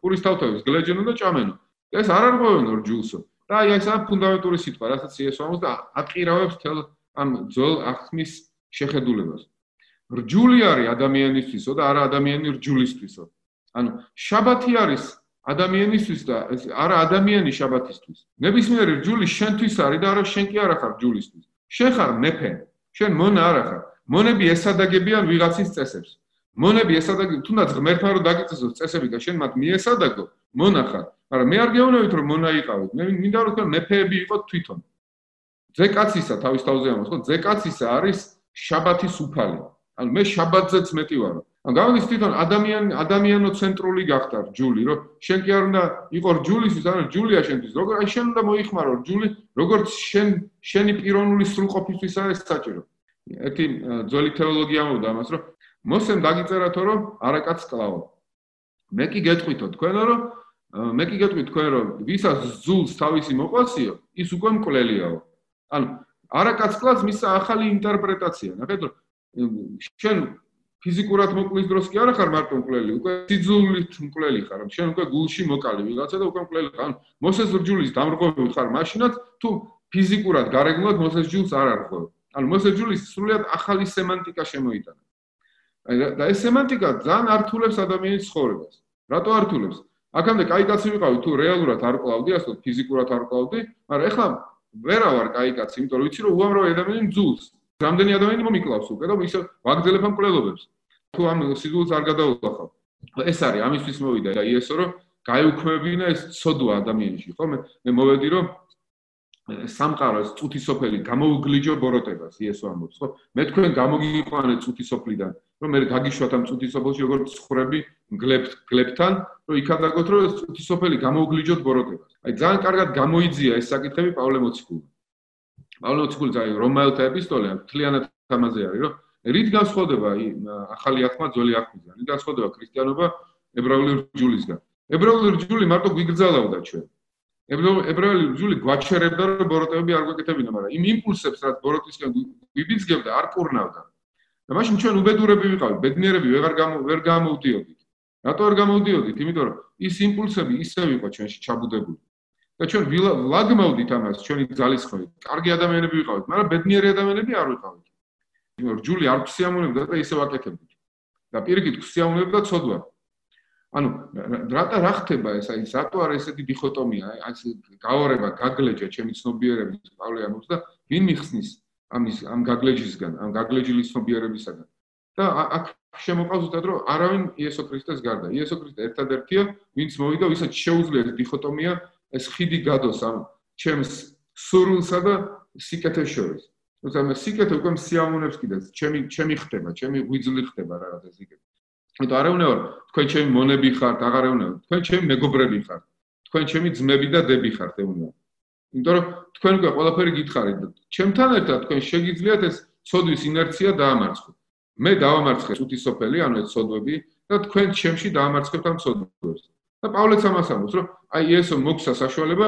პურის თავთავის გლეჯენო და ჭამენო. ეს არ არღვევენ ორჯულსო. და აი ეს ამ ფუნდამენტური სიტყვა, რასაც იესო ამბობს და ატყირავებს თელ ამ ძველ ახმის შეხედულებას. რჯული არის ადამიანისთვისო და არა ადამიანი რჯულისთვისო. ანუ შაბათი არის ადამიანისთვის და არა ადამიანი შაბათისთვის. ნებისმიერი რჯული შენთვის არის და არა შენ კი არ ხარ რჯულისთვის. შენ ხარ მეფე. შენ მონა არ ხარ. მონები ესადაგებიან ვიღაცის წესებს. მონები ესადაგე თუნდაც ღმერთმა რომ დაგიწესოს წესები და შენ მათ მიესადაგო მონახარ მაგრამ მე არ გეუბნებით რომ მონა იყავით მე მინდა რომ მეფეები იყოთ თვითონ ზეკაცისა თავის თავზე ამბობს ხო ზეკაცისა არის შაბათის უფალი ანუ მე შაბათზეც მეტი ვარ ან გამოდის თვითონ ადამიან ადამიანო ცენტრული გახდა რჯული რომ შენ კი არ უნდა იყო რჯულისთვის ანუ რჯულია შენთვის როგორ აი შენ უნდა მოიხმარო რჯული როგორც შენ შენი პიროვნული სრულყოფისთვის არის საჭირო ერთი ძველი თეოლოგია მომდა ამას რომ მოსემ დაგიწერათო რომ არაკაც კლავო. მე კი გეტყვითო თქვენო რომ მე კი გეტყვით თქვენ რომ ვისაც ზულს თავისი მოყვასიო, ის უკვე მკვლელიაო. ანუ არაკაც კლავს მის ახალი ინტერპრეტაცია. ნახეთ რომ შენ ფიზიკურად მოკვლის დროს კი არა ხარ მარტო მკვლელი, უკვე სიძულით მკვლელი ხარ. შენ უკვე გულში მოკალი ვიღაცა და უკვე მკვლელი ხარ. მოსესრჯულის დამრღვევი ხარ მაშინაც, თუ ფიზიკურად გარეგნულად მოსესჯულს არ არღვევ. ანუ მოსესჯულის სრულიად ახალი სემანტიკა შემოიტანა. აი და ეს სემანტიკა ძალიან ართულებს ადამიანის ცხოვრებას. რატო ართულებს? აქამდე კაი კაცი ვიყავი თუ რეალურად არ კლავდი, ასე ფიზიკურად არ კლავდი, მაგრამ ეხლა ვერა ვარ კაი კაცი, იმიტომ რომ ვიცი რომ უამრავი ადამიანი ძულს რამდენი ადამიანი მომიკლავს უკვე და ისე ვაგძელებ ამ კვლელობებს. თუ ამ სიძულს არ გადაულახავ. ეს არის ამისთვის მოვიდა და იესო რომ გაიუქმებინა ეს ცოდვა ადამიანში, ხო? მე მე მოვედი რომ სამყაროს წუთისოფელი გამოუგლიჯო ბოროტებას იესო ამბობს ხო მე თქვენ გამოგიყვანე წუთისოფლიდან რომ მე გაგიშვათ ამ წუთისოფელში როგორც ხრები გლებთ გლებთან რომ იქადაგოთ რომ წუთისოფელი გამოუგლიჯოთ ბოროტებას აი ძალიან კარგად გამოიძია ეს საკითხები პავლე მოციქული პავლე მოციქული ძაი რომაელთა ეპისტოლე მთლიანად ამაზე არის რომ რით განსხვავდება ახალი ახმა ძველი ახმიდან რით განსხვავდება ქრისტიანობა ებრაული რჯულისგან ებრაული რჯული მარტო გვიგრძალავდა ჩვენ ებრაელი ჯული გვაჩერებდა რომ ბოროტები არ გვეკეთებინა, მაგრამ იმ იმპულსებს რაც ბოროტისგან გვიბიძგებდა, არ პურნავდა. და მაშინ ჩვენ უბედურები ვიყავით, ბედნიერები ვეღარ ვერ გამოვდიოდით. რატო არ გამოვდიოდით? იმიტომ რომ ის იმპულსები ისევ იყო ჩვენში ჩაბუდებული. და ჩვენ ვლაგმავდით ამას ჩვენი ძალისხმევით. კარგი ადამიანები ვიყავით, მაგრამ ბედნიერი ადამიანები არ ვიყავით. იმიტომ რომ ჯული არ ფსიამუნებდა და ისევ აკეთებდით. და პირიქით ფსიამუნებდა ცოდვა. ანუ რატა რა ხდება ეს აი რატო არის ესეთი დიქოტომია აი ეს გაორება გაგლეჯა ჩემი ცნობიერების პავლე ამბობს და ვინ მიხსნის ამის ამ გაგლეჯისგან ამ გაგლეჯილის ცნობიერებისგან და აქ შემოყავს უბრალოდ რომ არავინ იესო ქრისტეს გარდა იესო ქრისტე ერთადერთია ვინც მოვიდა ვისაც შეუძლია დიქოტომია ეს ხიდი გადოს ამ ჩემს სურულსა და სიკეთეს შორის თუმცა მე სიკეთე უკვე სიამოვნებს კიდეც ჩემი ჩემი ხდება ჩემი ღვიძლი ხდება რაღაცა სიკეთე იმიტომ არ ეუბნეო თქვენ ჩემი მონები ხართ, აღარ ეუბნეო. თქვენ ჩემი მეგობრები ხართ. თქვენ ჩემი ძმები და დები ხართ, ეუბნეო. იმიტომ რომ თქვენ უკვე ყველაფერი გითხარით და ჩემთან ერთად თქვენ შეგიძლიათ ეს ცოდვის ინერცია დაამარცხოთ. მე დავამარცხე წუთი სოფელი, ანუ ეს ცოდვები და თქვენ ჩემში დაამარცხებთ ამ ცოდვებს. და პავლეც ამას ამბობს, რომ აი ესო მოგცა საშუალება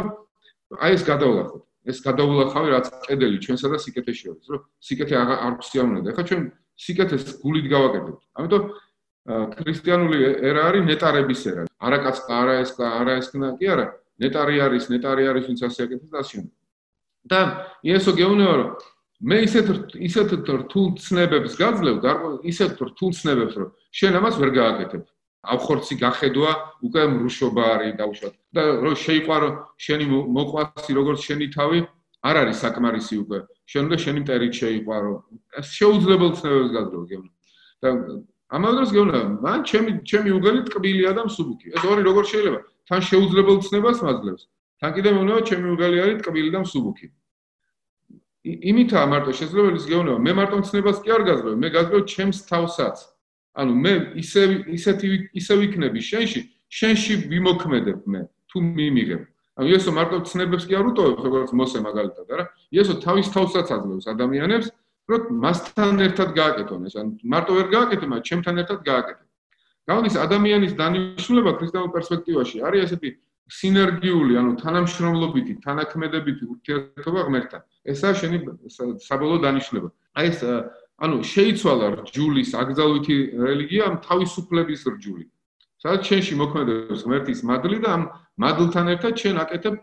აი ეს გადავლახოთ. ეს გადავლახავი რაც კედელი ჩვენსა და სიკეთეს შორის, რომ სიკეთე არ გვსიამოვნებდა. ეხლა ჩვენ სიკეთეს გულით გავაკეთებთ. ამიტომ ქრისტიანული ერა არის ნეტარების ერა. არაკაც არა ეს არა ეს კი არა, ნეტარი არის, ნეტარი არის ვინც ასე აკეთებს და ასე. და იესო გეუბნება რომ მე ისეთ ისეთ რთულ ცნებებს გაძლევ, ისეთ რთულ ცნებებს, რომ შენ ამას ვერ გააკეთებ. ავხორცი გახედვა, უკვე მრუშობა არის დაუშვათ. და რომ შეიყვარო შენი მოყვასი როგორც შენი თავი, არ არის საკმარისი უკვე. შენ უნდა შენი მტერით შეიყვარო. შეუძლებელ ცნებებს გეუბნ. და ამავე დროს გეუბნ, მან ჩემი ჩემი უგელი ტკბილია და მსუბუქი. ეს ორი როგორ შეიძლება? თან შეუძლებელ ცნებას მაძლევს. თან კიდე მეუბნება ჩემი უგელი არის ტკბილი და მსუბუქი. იმითაა მარტო შესაძლებელი გეუბნება, მე მარტო ცნებას კი არ გაძლევ, მე გაძლევ ჩემს თავსაც. ანუ მე ისე ისეთი ისე ვიქნები შენში, შენში ვიმოქმედებ მე, თუ მიმიღებ. ანუ იესო მარტო ცნებებს კი არ უტოვებს, როგორც მოსე მაგალითად, არა? იესო თავის თავსაც აძლევს ადამიანებს, რომ მასთან ერთად გააკეთონ ეს, ანუ მარტო ვერ გააკეთე, მაგრამ ჩემთან ერთად გააკეთე. გამოდის ადამიანის დანიშნულება ქრისტიანულ პერსპექტივაში არის ესეთი სინერგიული, ანუ თანამშრომლობითი, თანაქმედებითი ურთიერთობა ღმერთთან. ესაა შენი საბოლოო დანიშნულება. აი ეს ანუ შეიცვალა რჯულის აკრძალვითი რელიგია ამ თავისუფლების რჯული. სადაც შენში მოქმედებს ღმერთის მადლი და ამ მადლთან ერთად შენ აკეთებ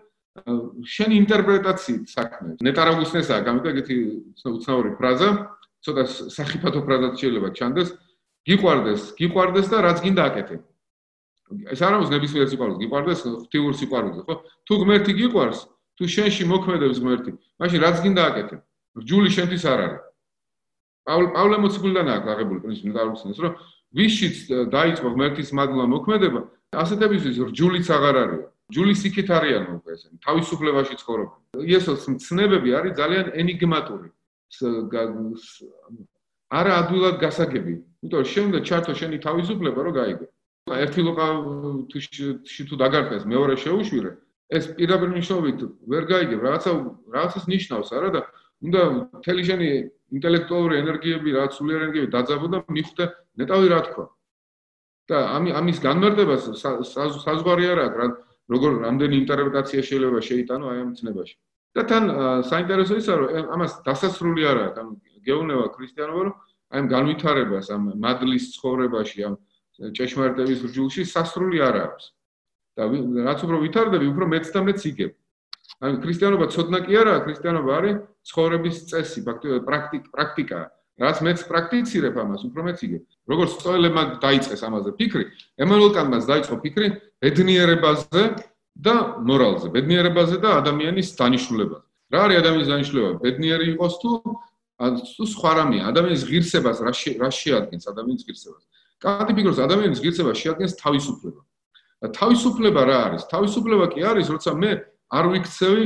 შენ ინტერპრეტაციით საქმეს. ნეტარაგუსნესაა გამიგე ეგეთი უცნაური ფრაზა, ცოტა სახიფათო ფრაზაც შეიძლება ჩანდეს. გიყვარდეს, გიყვარდეს და რაც გინდა აკეთებ. ეს არ არის ნებისმიერ სიყვარულს, გიყვარდეს ღთიურ სიყვარულს, ხო? თუ ღმერთი გიყვარს, თუ შენში მოქმედებს ღმერთი, მაშინ რაც გინდა აკეთებ. რჯული შენთვის არ არის. პავლე პავლე მოციქულიდან აქვს აღებული პრინციპი ნეტარაგუსნეს, რომ ვიშიც დაიწყო ღმერთის მადლმა მოქმედება, ასეთებისთვის რჯულიც აღარ არის. ჯულის იქით არიან უკვე ესე თავისუფლებაში ცხოვრობენ. იესოს მცნებები არის ძალიან ენიგმატური. არა ადვილად გასაგები. იმიტომ რომ შენ და ჩართო შენი თავისუფლება რომ გაიგე ერთი ლოკა თუ თუ დაგარყეს მეორე შეუშვირე. ეს პირდაპირ ნიშნობით ვერ გაიგებ რაღაცა რაღაცას ნიშნავს არა და უნდა მთელი შენი ინტელექტუალური ენერგიები რაც სულიერ ენერგიები დაძაბო და მიხვდე ნეტავი რა თქვა და ამის განმარტებას საზღვარი არ აქვს რა როგორ რამდენი ინტერპრეტაცია შეიძლება შეიტანო აი ამ ცნებაში. და თან საინტერესო ისაა რომ ამას დასასრული არ აქვს, ანუ გეუბნება ქრისტიანობა რომ აი ამ განვითარებას ამ მადლის ცხოვრებაში ამ ჭეშმარიტების რჯულში სასრული არ აქვს. და რაც უფრო ვითარდები, უფრო მეც და მეც იგებ. აი ქრისტიანობა ცოდნა კი არაა, ქრისტიანობა არის ცხოვრების წესი, ფაქტობრივად პრაქტიკა. რაც მეც პრაქტიცირებ ამას, უფრო მეც იგებ. როგორც სწორელებმა დაიწყეს ამაზე ფიქრი, ემანუელ კანტმაც დაიწყო ფიქრი ბედნიერებაზე და მორალზე, ბედნიერებაზე და ადამიანის დანიშნულებაზე. რა არის ადამიანის დანიშნულება? ბედნიერი იყოს თუ თუ სხვა რამე, ადამიანის ღირსებას რა რა შეადგენს ადამიანის ღირსებას? კანტი ფიქრობს, ადამიანის ღირსებას შეადგენს თავისუფლება. და თავისუფლება რა არის? თავისუფლება კი არის, როცა მე არ ვიქცევი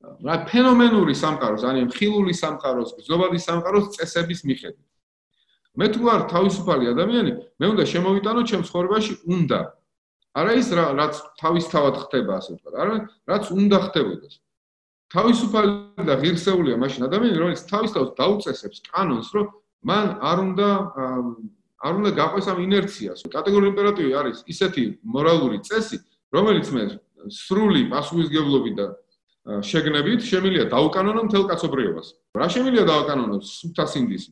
რა ფენომენური სამყაროს, ანუ ხილული სამყაროს, ზოგადი სამყაროს წესების მიხედვით. მე თუ ვარ თავისუფალი ადამიანი, მე უნდა შემოვიტანო ჩემ ცხოვრებაში უნდა. არა ის რაც თავისთავად ხდება, ასე ვთქვა, არა რაც უნდა ხდებოდეს. თავისუფალი და ღირსეულია მაშინ ადამიანი, რომელიც თავისთავად დაუწესებს კანონს, რომ მან არ უნდა არ უნდა გაყვეს ამ ინერციას. კატეგორიული იმპერატივი არის ისეთი მორალური წესი, რომელიც მე სრული პასუხისგებლობით და შეგნებით შემიძლია დაუკანონო მთელ კაცობრიობას. რა შემიძლია დაუკანონო სუფთა სინდისი?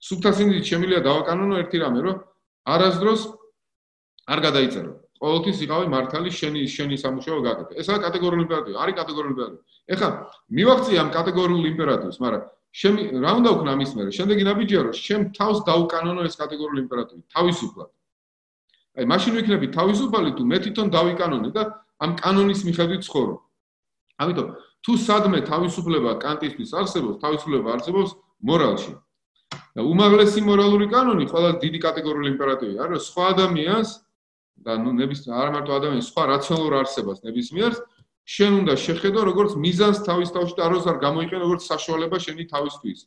სუფთა სინდისი შემიძლია დაუკანონო ერთი რამე, რომ არასდროს არ გადაიწერო. ყოველთვის იყავი მართალი შენი შენი სამუშაო გაკეთე. ესაა კატეგორიული იმპერატივი, არის კატეგორიული იმპერატივი. ეხლა მივაქცია ამ კატეგორიულ იმპერატივს, მაგრამ შემი რა უნდა ვქნა მის მერე? შემდეგი ნაბიჯია რომ შენ თავს დაუკანონო ეს კატეგორიული იმპერატივი, თავისუფლად. აი მაშინ ვიქნები თავისუფალი თუ მე თვითონ დავიკანონე და ამ კანონის მიხედვით ცხოვრობ. ამიტომ თუ სადმე თავისუფლება კანტისთვის არსებობს, თავისუფლება არსებობს მორალში. და უმაღლესი მორალური კანონი ყველა დიდი კატეგორიული იმპერატივი არის, სხვა ადამიანს და ნუ ნების არ მარტო ადამიანის სხვა რაციონალურ არსებას ნებისმიერს შენ უნდა შეხედო როგორც მიზანს თავის თავში და აროს არ გამოიყენო როგორც საშუალება შენი თავისთვის.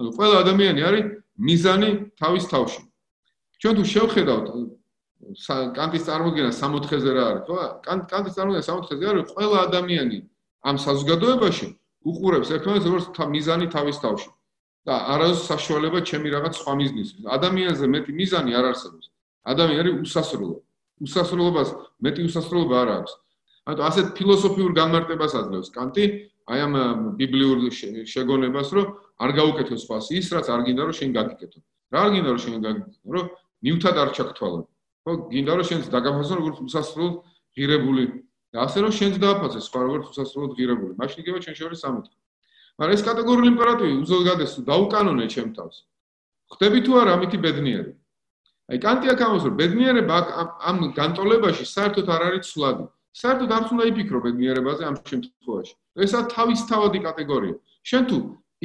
ანუ ყველა ადამიანი არის მიზანი თავის თავში. ჩვენ თუ შევხედავთ კანტის წარმოდგენა 64-ზე რა არის, ხო? კანტის წარმოდგენა 64-ზე არის ყველა ადამიანი ამ საზოგადოებაში უყურებს ერთმანეთს როგორც მიზანი თავის თავში. და არას საშუალება ჩემი რაღაც სხვა მიზნისთვის. ადამიანზე მეტი მიზანი არ არსებობს. ადამიანი უსასრულო. უსასრულობას მეტი უსასრულობა არ აქვს. ანუ ასეთ ფილოსოფიურ განმარტებას აძლევს კანტი აი ამ ბიბლიურ შეგონებას, რომ არ გაუკეთო სხვას ის, რაც არ გინდა რომ შენ გაგიკეთო. რა არ გინდა რომ შენ გაგიკეთო, რომ ნიუთად არ ჩაქთვალო. ხო, გინდა რომ შენს დაგაფასო როგორც უსასრულო ღირებული და ასე რომ შენს დააფასე სხვა როგორც უსასრულო ღირებული. მაშინ იგივე ჩვენ შორის სამეთქო. მაგრამ ეს კატეგორიული იმპერატივი უზოგადეს დაუკანონე ჩემ თავს. ხდები თუ არა ამითი ბედნიერი? აი კანტი აქ ამბობს რომ ბედნიერება ამ განტოლებაში საერთოდ არ არის ცვლადი. საერთოდ არ უნდა იფიქრო ბედნიერებაზე ამ შემთხვევაში. ესა თავისთავადი კატეგორია. შენ თუ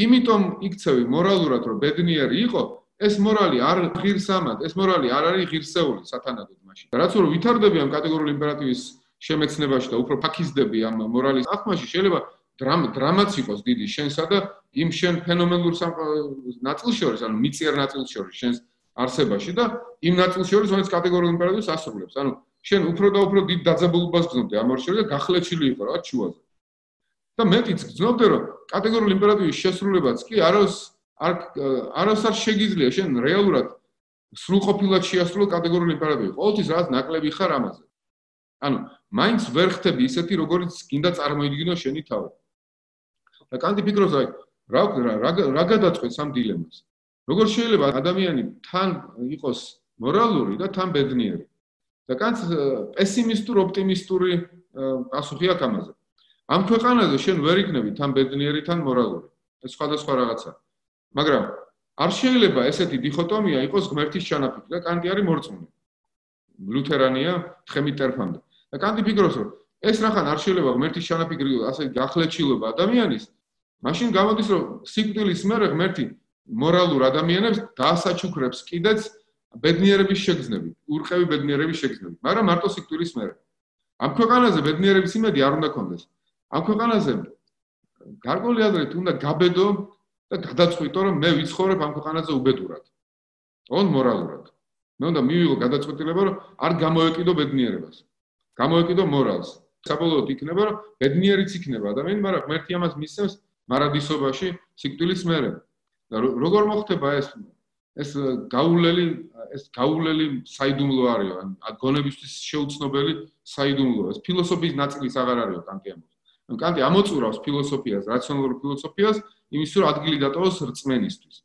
იმიტომ იქცევი მორალურად რომ ბედნიერი იყო, ეს მორალი არ ღირს ამად, ეს მორალი არ არის ღირსეული სათანადოდ მაშინ. რაც რომ ვითარდები ამ კატეგორიული იმპერატივის შემეცნებაში და უფრო ფაქიზდები ამ მორალის ახმაში, შეიძლება დრამაც იყოს დიდი შენსა და იმ შენ ფენომენურ ნაწილს შორის, ანუ მიწიერ ნაწილს შორის, შენს არსებაში და იმ ნაწილს შორის, რომელიც კატეგორიულ იმპერატივს ასრულებს. ანუ შენ უფრო და უფრო დიდ დაძაბულობას გრძნობდი ამ ორ შორის და გახლეჩილი იყო რა ჩუაზე. და მეტიც გრძნობდი რომ კატეგორიული იმპერატივის შესრულებაც კი აროს არ აროს არ შეგიძლია შენ რეალურად სრულყოფილად შეასრულო კატეგორიული იმპერატივი. ყოველთვის რაღაც ნაკლები ხარ ამაზე. ანუ მაინც ვერ ხდები ისეთი როგორც გინდა წარმოიდგინო შენი თავი. და კანტი ფიქრობს აი რა რა გადაწყვეტს ამ დილემას. როგორ შეიძლება ადამიანი თან იყოს მორალური და თან ბედნიერი? და კანტს პესიმისტურ ოპტიმისტური პასუხი აქვს ამაზე. ამ ქვეყანაზე შენ ვერ იქნები თან ბედნიერი თან მორალური. ეს სხვადასხვა რაღაცა. მაგრამ არ შეიძლება ესეთი დიქოტომია იყოს ღმერთის ჩანაფიქრი და კანტი არის მორწმუნე. ლუთერანია თხემი ტერფამდე. და კანტი ფიქრობს რომ ეს რახან არ შეიძლება ღმერთის ჩანაფიქრი ასე გახლეჩილობა ადამიანის მაშინ გამოდის რომ სიკვდილის მერე ღმერთი მორალურ ადამიანებს დაასაჩუქრებს კიდეც ბედნიერების შეგრძნებით, ურყევი ბედნიერების შეგრძნებით, მაგრამ მარტო სიკვდილის მერე. ამ ქვეყანაზე ბედნიერების იმედი არ უნდა კონდეს. ამ ქვეყანაზე გარკვეული აზრით უნდა გაბედო და გადაწყვიტო რომ მე ვიცხოვრებ ამ ქვეყანაზე უბედურად. ონ მორალურად. მე უნდა მივიღო გადაწყვეტილება რომ არ გამოეკიდო ბედნიერებას. გამოეკიდო მორალს. საბოლოოდ იქნება რომ ბედნიერიც იქნება ადამიანი, მაგრამ ღმერთი ამას მისცემს მარადისობაში სიკვდილის მერე. და როგორ მოხდება ეს ეს გაულელი ეს გაულელი საიდუმლო არის ან გონებისთვის შეუცნობელი საიდუმლო ეს ფილოსოფიის ნაწილის აღარ არის კანტიანო ან კანტი ამოწურავს ფილოსოფიას რაციონალურ ფილოსოფიას იმის რომ ადგილი დატოვოს რწმენისთვის.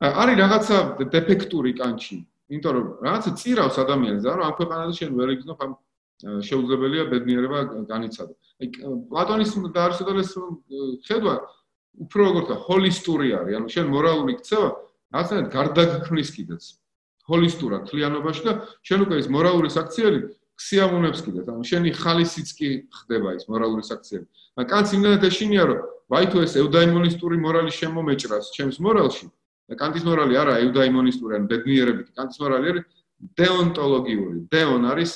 არის რაღაცა დეფექტური კანჩი იმიტომ რომ რაღაცა წირავს ადამიანს და რომ ამ ქვეყანაზე შენ ვერ იგზნობ ამ შეუძლებელია ბედნიერება განიცადო აი პლატონის და არისტოტელეს ხედვა უფრო როგორ და ჰოლისტური არის. ანუ შენ მორალური ქცევა რაღაცნაირად გარდაგქმნის კიდეც. ჰოლისტურად თლიანობაში და შენ უკვე ის მორალური საქციელი ქსიამუნებს კიდეც. ანუ შენი ხალისიც კი ხდება ის მორალური საქციელი. და კანტს იმდენად ეშინია რომ ვაი თუ ეს ევდაიმონისტური მორალი შემომეჭრას ჩემს მორალში კანტის მორალი არა ევდაიმონისტური ან ბედნიერებითი კანტის მორალი არის დეონტოლოგიური. დეონ არის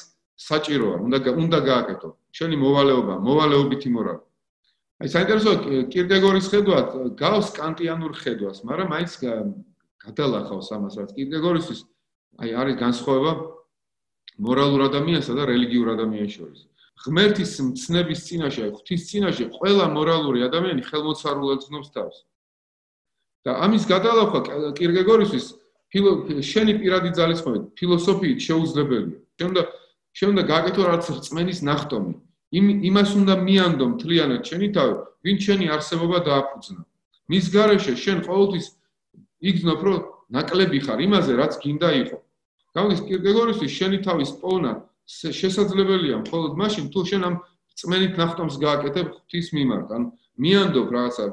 საჭიროა უნდა უნდა გააკეთო. შენი მოვალეობა მოვალეობითი მორალი. აი საინტერესოა კირკეგორის ხედვა გავს კანტიანურ ხედვას მაგრამ მაინც გადალახავს ამას რაც კირკეგორისთვის აი არის განსხვავება მორალურ ადამიანსა და რელიგიურ ადამიანის შორის. ღმერთის მცნების წინაშე, ღვთის წინაშე ყველა მორალური ადამიანი ხელმოцаრულად ცნობს თავს. და ამის გადალახვა კირგეგორისთვის შენი პირადი ძალისხმევით ფილოსოფიით შეუძლებელია. შემდა შემდა გააკეთო რაც რწმენის ნახტომი. იმ იმას უნდა მიანდო მთლიანად შენი თავი, ვინ შენი არსებობა დააფუძნა. მის გარეშე შენ ყოველთვის იგზნობ რომ ნაკლები ხარ იმაზე რაც გინდა იყო. გამის კირკეგორისთვის შენი თავის პოვნა შესაძლებელია მხოლოდ მაშინ თუ შენ ამ წმენით ნახტომს გააკეთებ ღვთის მიმართ. ან მიანდობ რაღაცა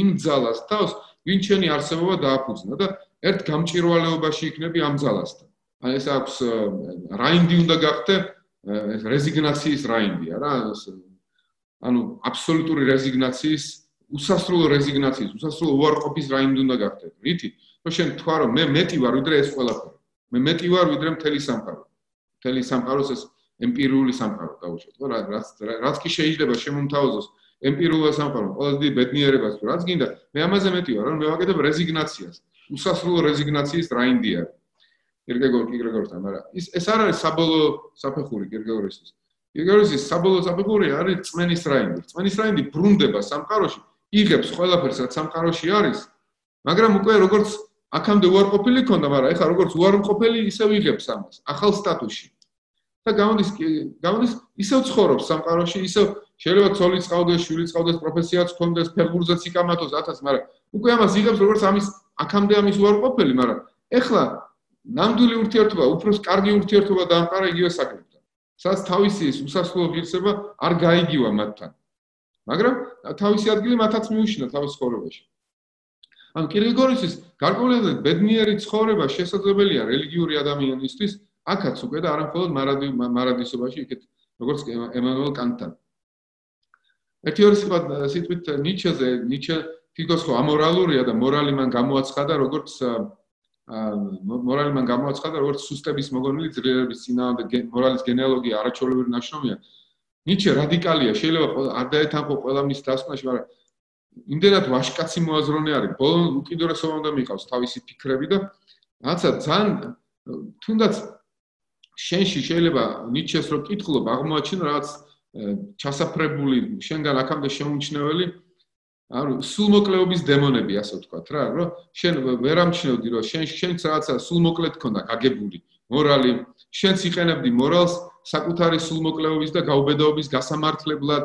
იმ ძალას თავს ვინ შენი არსებობა დააფუძნა და ერთ გამჭირვალეობაში იქნები ამ ძალასთან. ან ეს აქვს რაინდი უნდა გახდე ეს რეზიგნაციის რაინდია რა ანუ აბსოლუტური რეზიგნაციის უსასრულო რეზიგნაციის უსასრულო უარყოფის რაინდი უნდა გახდე. რითი? რომ შენ თქვა რომ მე მეტი ვარ ვიდრე ეს ყველაფერი მე მეტი ვარ ვიდრე მთელი სამყარო. მთელი სამყაროს ეს ემპირიული სამყარო დაუშვათ, ხო? რაც რაც კი შეიძლება შემომთავაზოს ემპირიული სამყარო, ყველაზე დიდი ბედნიერებას თუ რაც გინდა, მე ამაზე მეტი ვარ, რომ მე ვაკეთებ რეზიგნაციას. უსასრულო რეზიგნაციის რაინდია. კირკეგორ კირკეგორთან, მაგრამ ის ეს არ არის საბოლოო საფეხური კირკეგორისთვის. კირკეგორის საბოლოო საფეხური არის წმენის რაინდი. წმენის რაინდი ბრუნდება სამყაროში, იღებს ყველაფერს, რაც სამყაროში არის, მაგრამ უკვე როგორც აქამდე უარყოფილი ქონდა, მაგრამ ეხლა როგორც უარყოფილი ისე ვიღებს ამას, ახალ სტატუსში. და გამოდის გამოდის ისევ ცხოვრობს სამყაროში, ისევ შეიძლება ცოლი წავდეს, შვილი წავდეს, პროფესიაც ქონდეს, ფეგურზეც იკამათოს 1000, მაგრამ უკვე ამას იღებს როგორც ამის აქამდე ამის უარყოფილი, მაგრამ ეხლა ნამდვილი ურთიერთობა, უფრო კარგი ურთიერთობა დაამყარა იგივე საკრებთან. სადაც თავისი ის უსასრულო ღირსება არ გაიგივა მათთან. მაგრამ თავისი ადგილი მათაც მიუშინა თავის ცხოვრებაში. ან კირილგორისის გარკვეული ბედნიერი ცხოვრება შესაძლებელია რელიგიური ადამიანისთვის, აქაც უკვე და არამხოლოდ მარადი მარადისობაში, იქეთ როგორც ემანუელ კანტთან. ერთი ორი სიტყვით ნიჩეზე, ნიჩე თვითონ ხო ამორალურია და მორალი მან გამოაცხადა როგორც მორალი მან გამოაცხადა როგორც სუსტების მოგონილი ძლიერების წინააღმდეგ მორალის გენეალოგია არაჩვეულებრივი ნაშრომია. ნიჩე რადიკალია, შეიძლება არ დაეთანხო ყველა მის დასკვნაში, მაგრამ იმდენად ვაშკაცი მოაზროვნე არის, ბოლო უკიდურესობა უნდა მიყავს თავისი ფიქრები და რაცა ძალიან თუნდაც შენში შეიძლება ნიჩეს რო კითხულობ, აღმოაჩინო რაღაც ჩასაფრებული შენგან აქამდე შემოჩნეველი ანუ სულმოკლეობის დემონები ასე ვთქვათ რა რომ შენ ვერ ამჩნევდი რომ შენ შენც რაღაცა სულმოკლედ ქონდა გაგებული მორალი შენც იყენებდი მორალს საკუთარი სულმოკლეობის და გაუბედაობის გასამართლებლად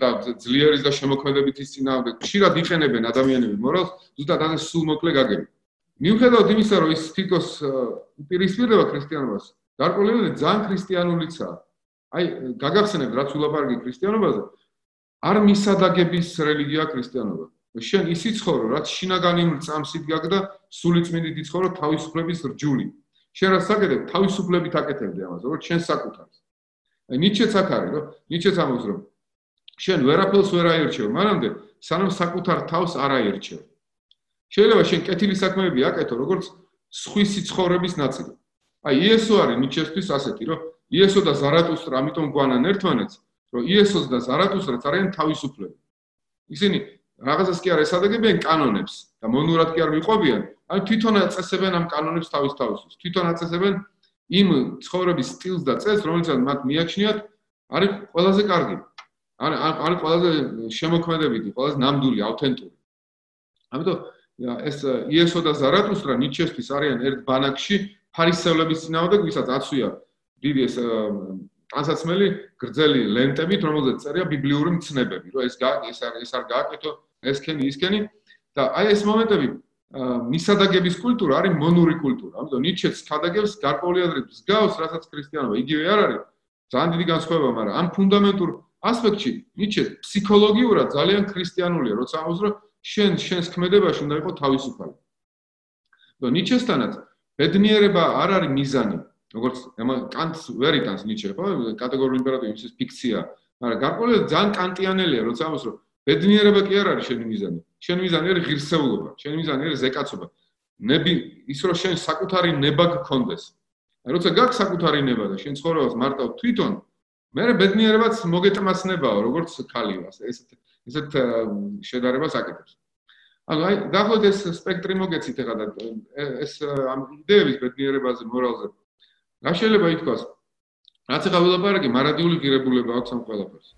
და ძლიერის და შემოქმედებითის წინააღმდეგ ხშირად იყენებენ ადამიანები მორალს ზუსტად ასე სულმოკლე გაგები მიუხედავად იმისა რომ ის თვითონ უპირისპირდება ქრისტიანობას გარკვეული ძალიან ქრისტიანულიცაა აი გაგახსენებ რაც ულაპარაკი ქრისტიანობაზე არ მისადაგების რელიგია ქრისტიანობა. შენ ისი ცხოვრო, რაც შინაგანი წამსით გაგდა, სულიწმინდით იცხოვრო თავისუფლების რჯული. შენ რა საკეთებ, თავისუფლებით აკეთებდი ამას, როგორც შენ საკუთარს. აი ნიჩეც აქ არის, რომ ნიჩეც ამბობს, რომ შენ ვერაფერს ვერ აერჩევ, მანამდე სანამ საკუთარ თავს არ აერჩევ. შეიძლება შენ კეთილი საქმეები აკეთო, როგორც სხვის სიცხოვრების ნაწილი. აი იესო არის ნიჩესთვის ასეთი, რომ იესო და ზარატუსტრა ამიტომ გვანან ერთმანეთს, რომ იესოს და ზარათუსტრაც არიან თავისუფლები. ისინი რაღაცას კი არ ესადაგებიან კანონებს და მონურად კი არ მიყვებიან, ან თვითონ აწესებენ ამ კანონებს თავის თავისთვის. თვითონ აწესებენ იმ ცხოვრების სტილს და წესს, რომელსაც მათ მიაჩნიათ, არის ყველაზე კარგი. ან არის ყველაზე შემოქმედებითი, ყველაზე ნამდვილი, აუთენტური. ამიტომ ეს იესო და ზარათუსტრა ნიჩესთვის არიან ერთ ბანაკში ფარისევლების წინააღმდეგ, ვისაც აცვია დიდი ეს ტანსაცმელი გრძელი ლენტებით, რომელზეც წერია ბიბლიური მცნებები, რომ ეს ეს არ ეს არ გააკეთო, ეს ქენი ის ქენი და აი ეს მომენტები მისადაგების კულტურა არის მონური კულტურა. ამიტომ ნიჩეც ხადაგებს გარკვეული აზრით მსგავს, რასაც ქრისტიანობა იგივე არ არის. ძალიან დიდი განსხვავება, მაგრამ ამ ფუნდამენტურ ასპექტში ნიჩე ფსიქოლოგიურად ძალიან ქრისტიანულია, როცა ამბობს, რომ შენ შენს ქმედებაში უნდა იყოს თავისუფალი. და ნიჩესთანაც ბედნიერება არ არის მიზანი, როგორც კანტს ვერ იტანს ნიჩე ხო? კატეგორიული იმპერატორი ის ფიქცია. მაგრამ გარკვეული ძალიან კანტიანელია როცა ამას რომ ბედნიერება კი არ არის შენი მიზანი. შენი მიზანი არის ღირსეულობა შენი მიზანი არის ზეკაცობა. ნები ის რომ შენ საკუთარი ნება გქონდეს. როცა გაქვს საკუთარი ნება და შენ ცხოვრებას მარტო თვითონ მე ბედნიერებაც მოგეტმასნებაო როგორც ქალიას ესეთ ესეთ შედარებას აკეთებს ანუ აი დაახლოებით ეს სპექტრი მოგეცით ახლა და ეს ამ იდეების ბედნიერებაზე მორალზე რა შეიძლება ითქვას? რაც ახლა ველაპარაკი, მარადიული ღირებულება აქვს ამ ყველაფერს.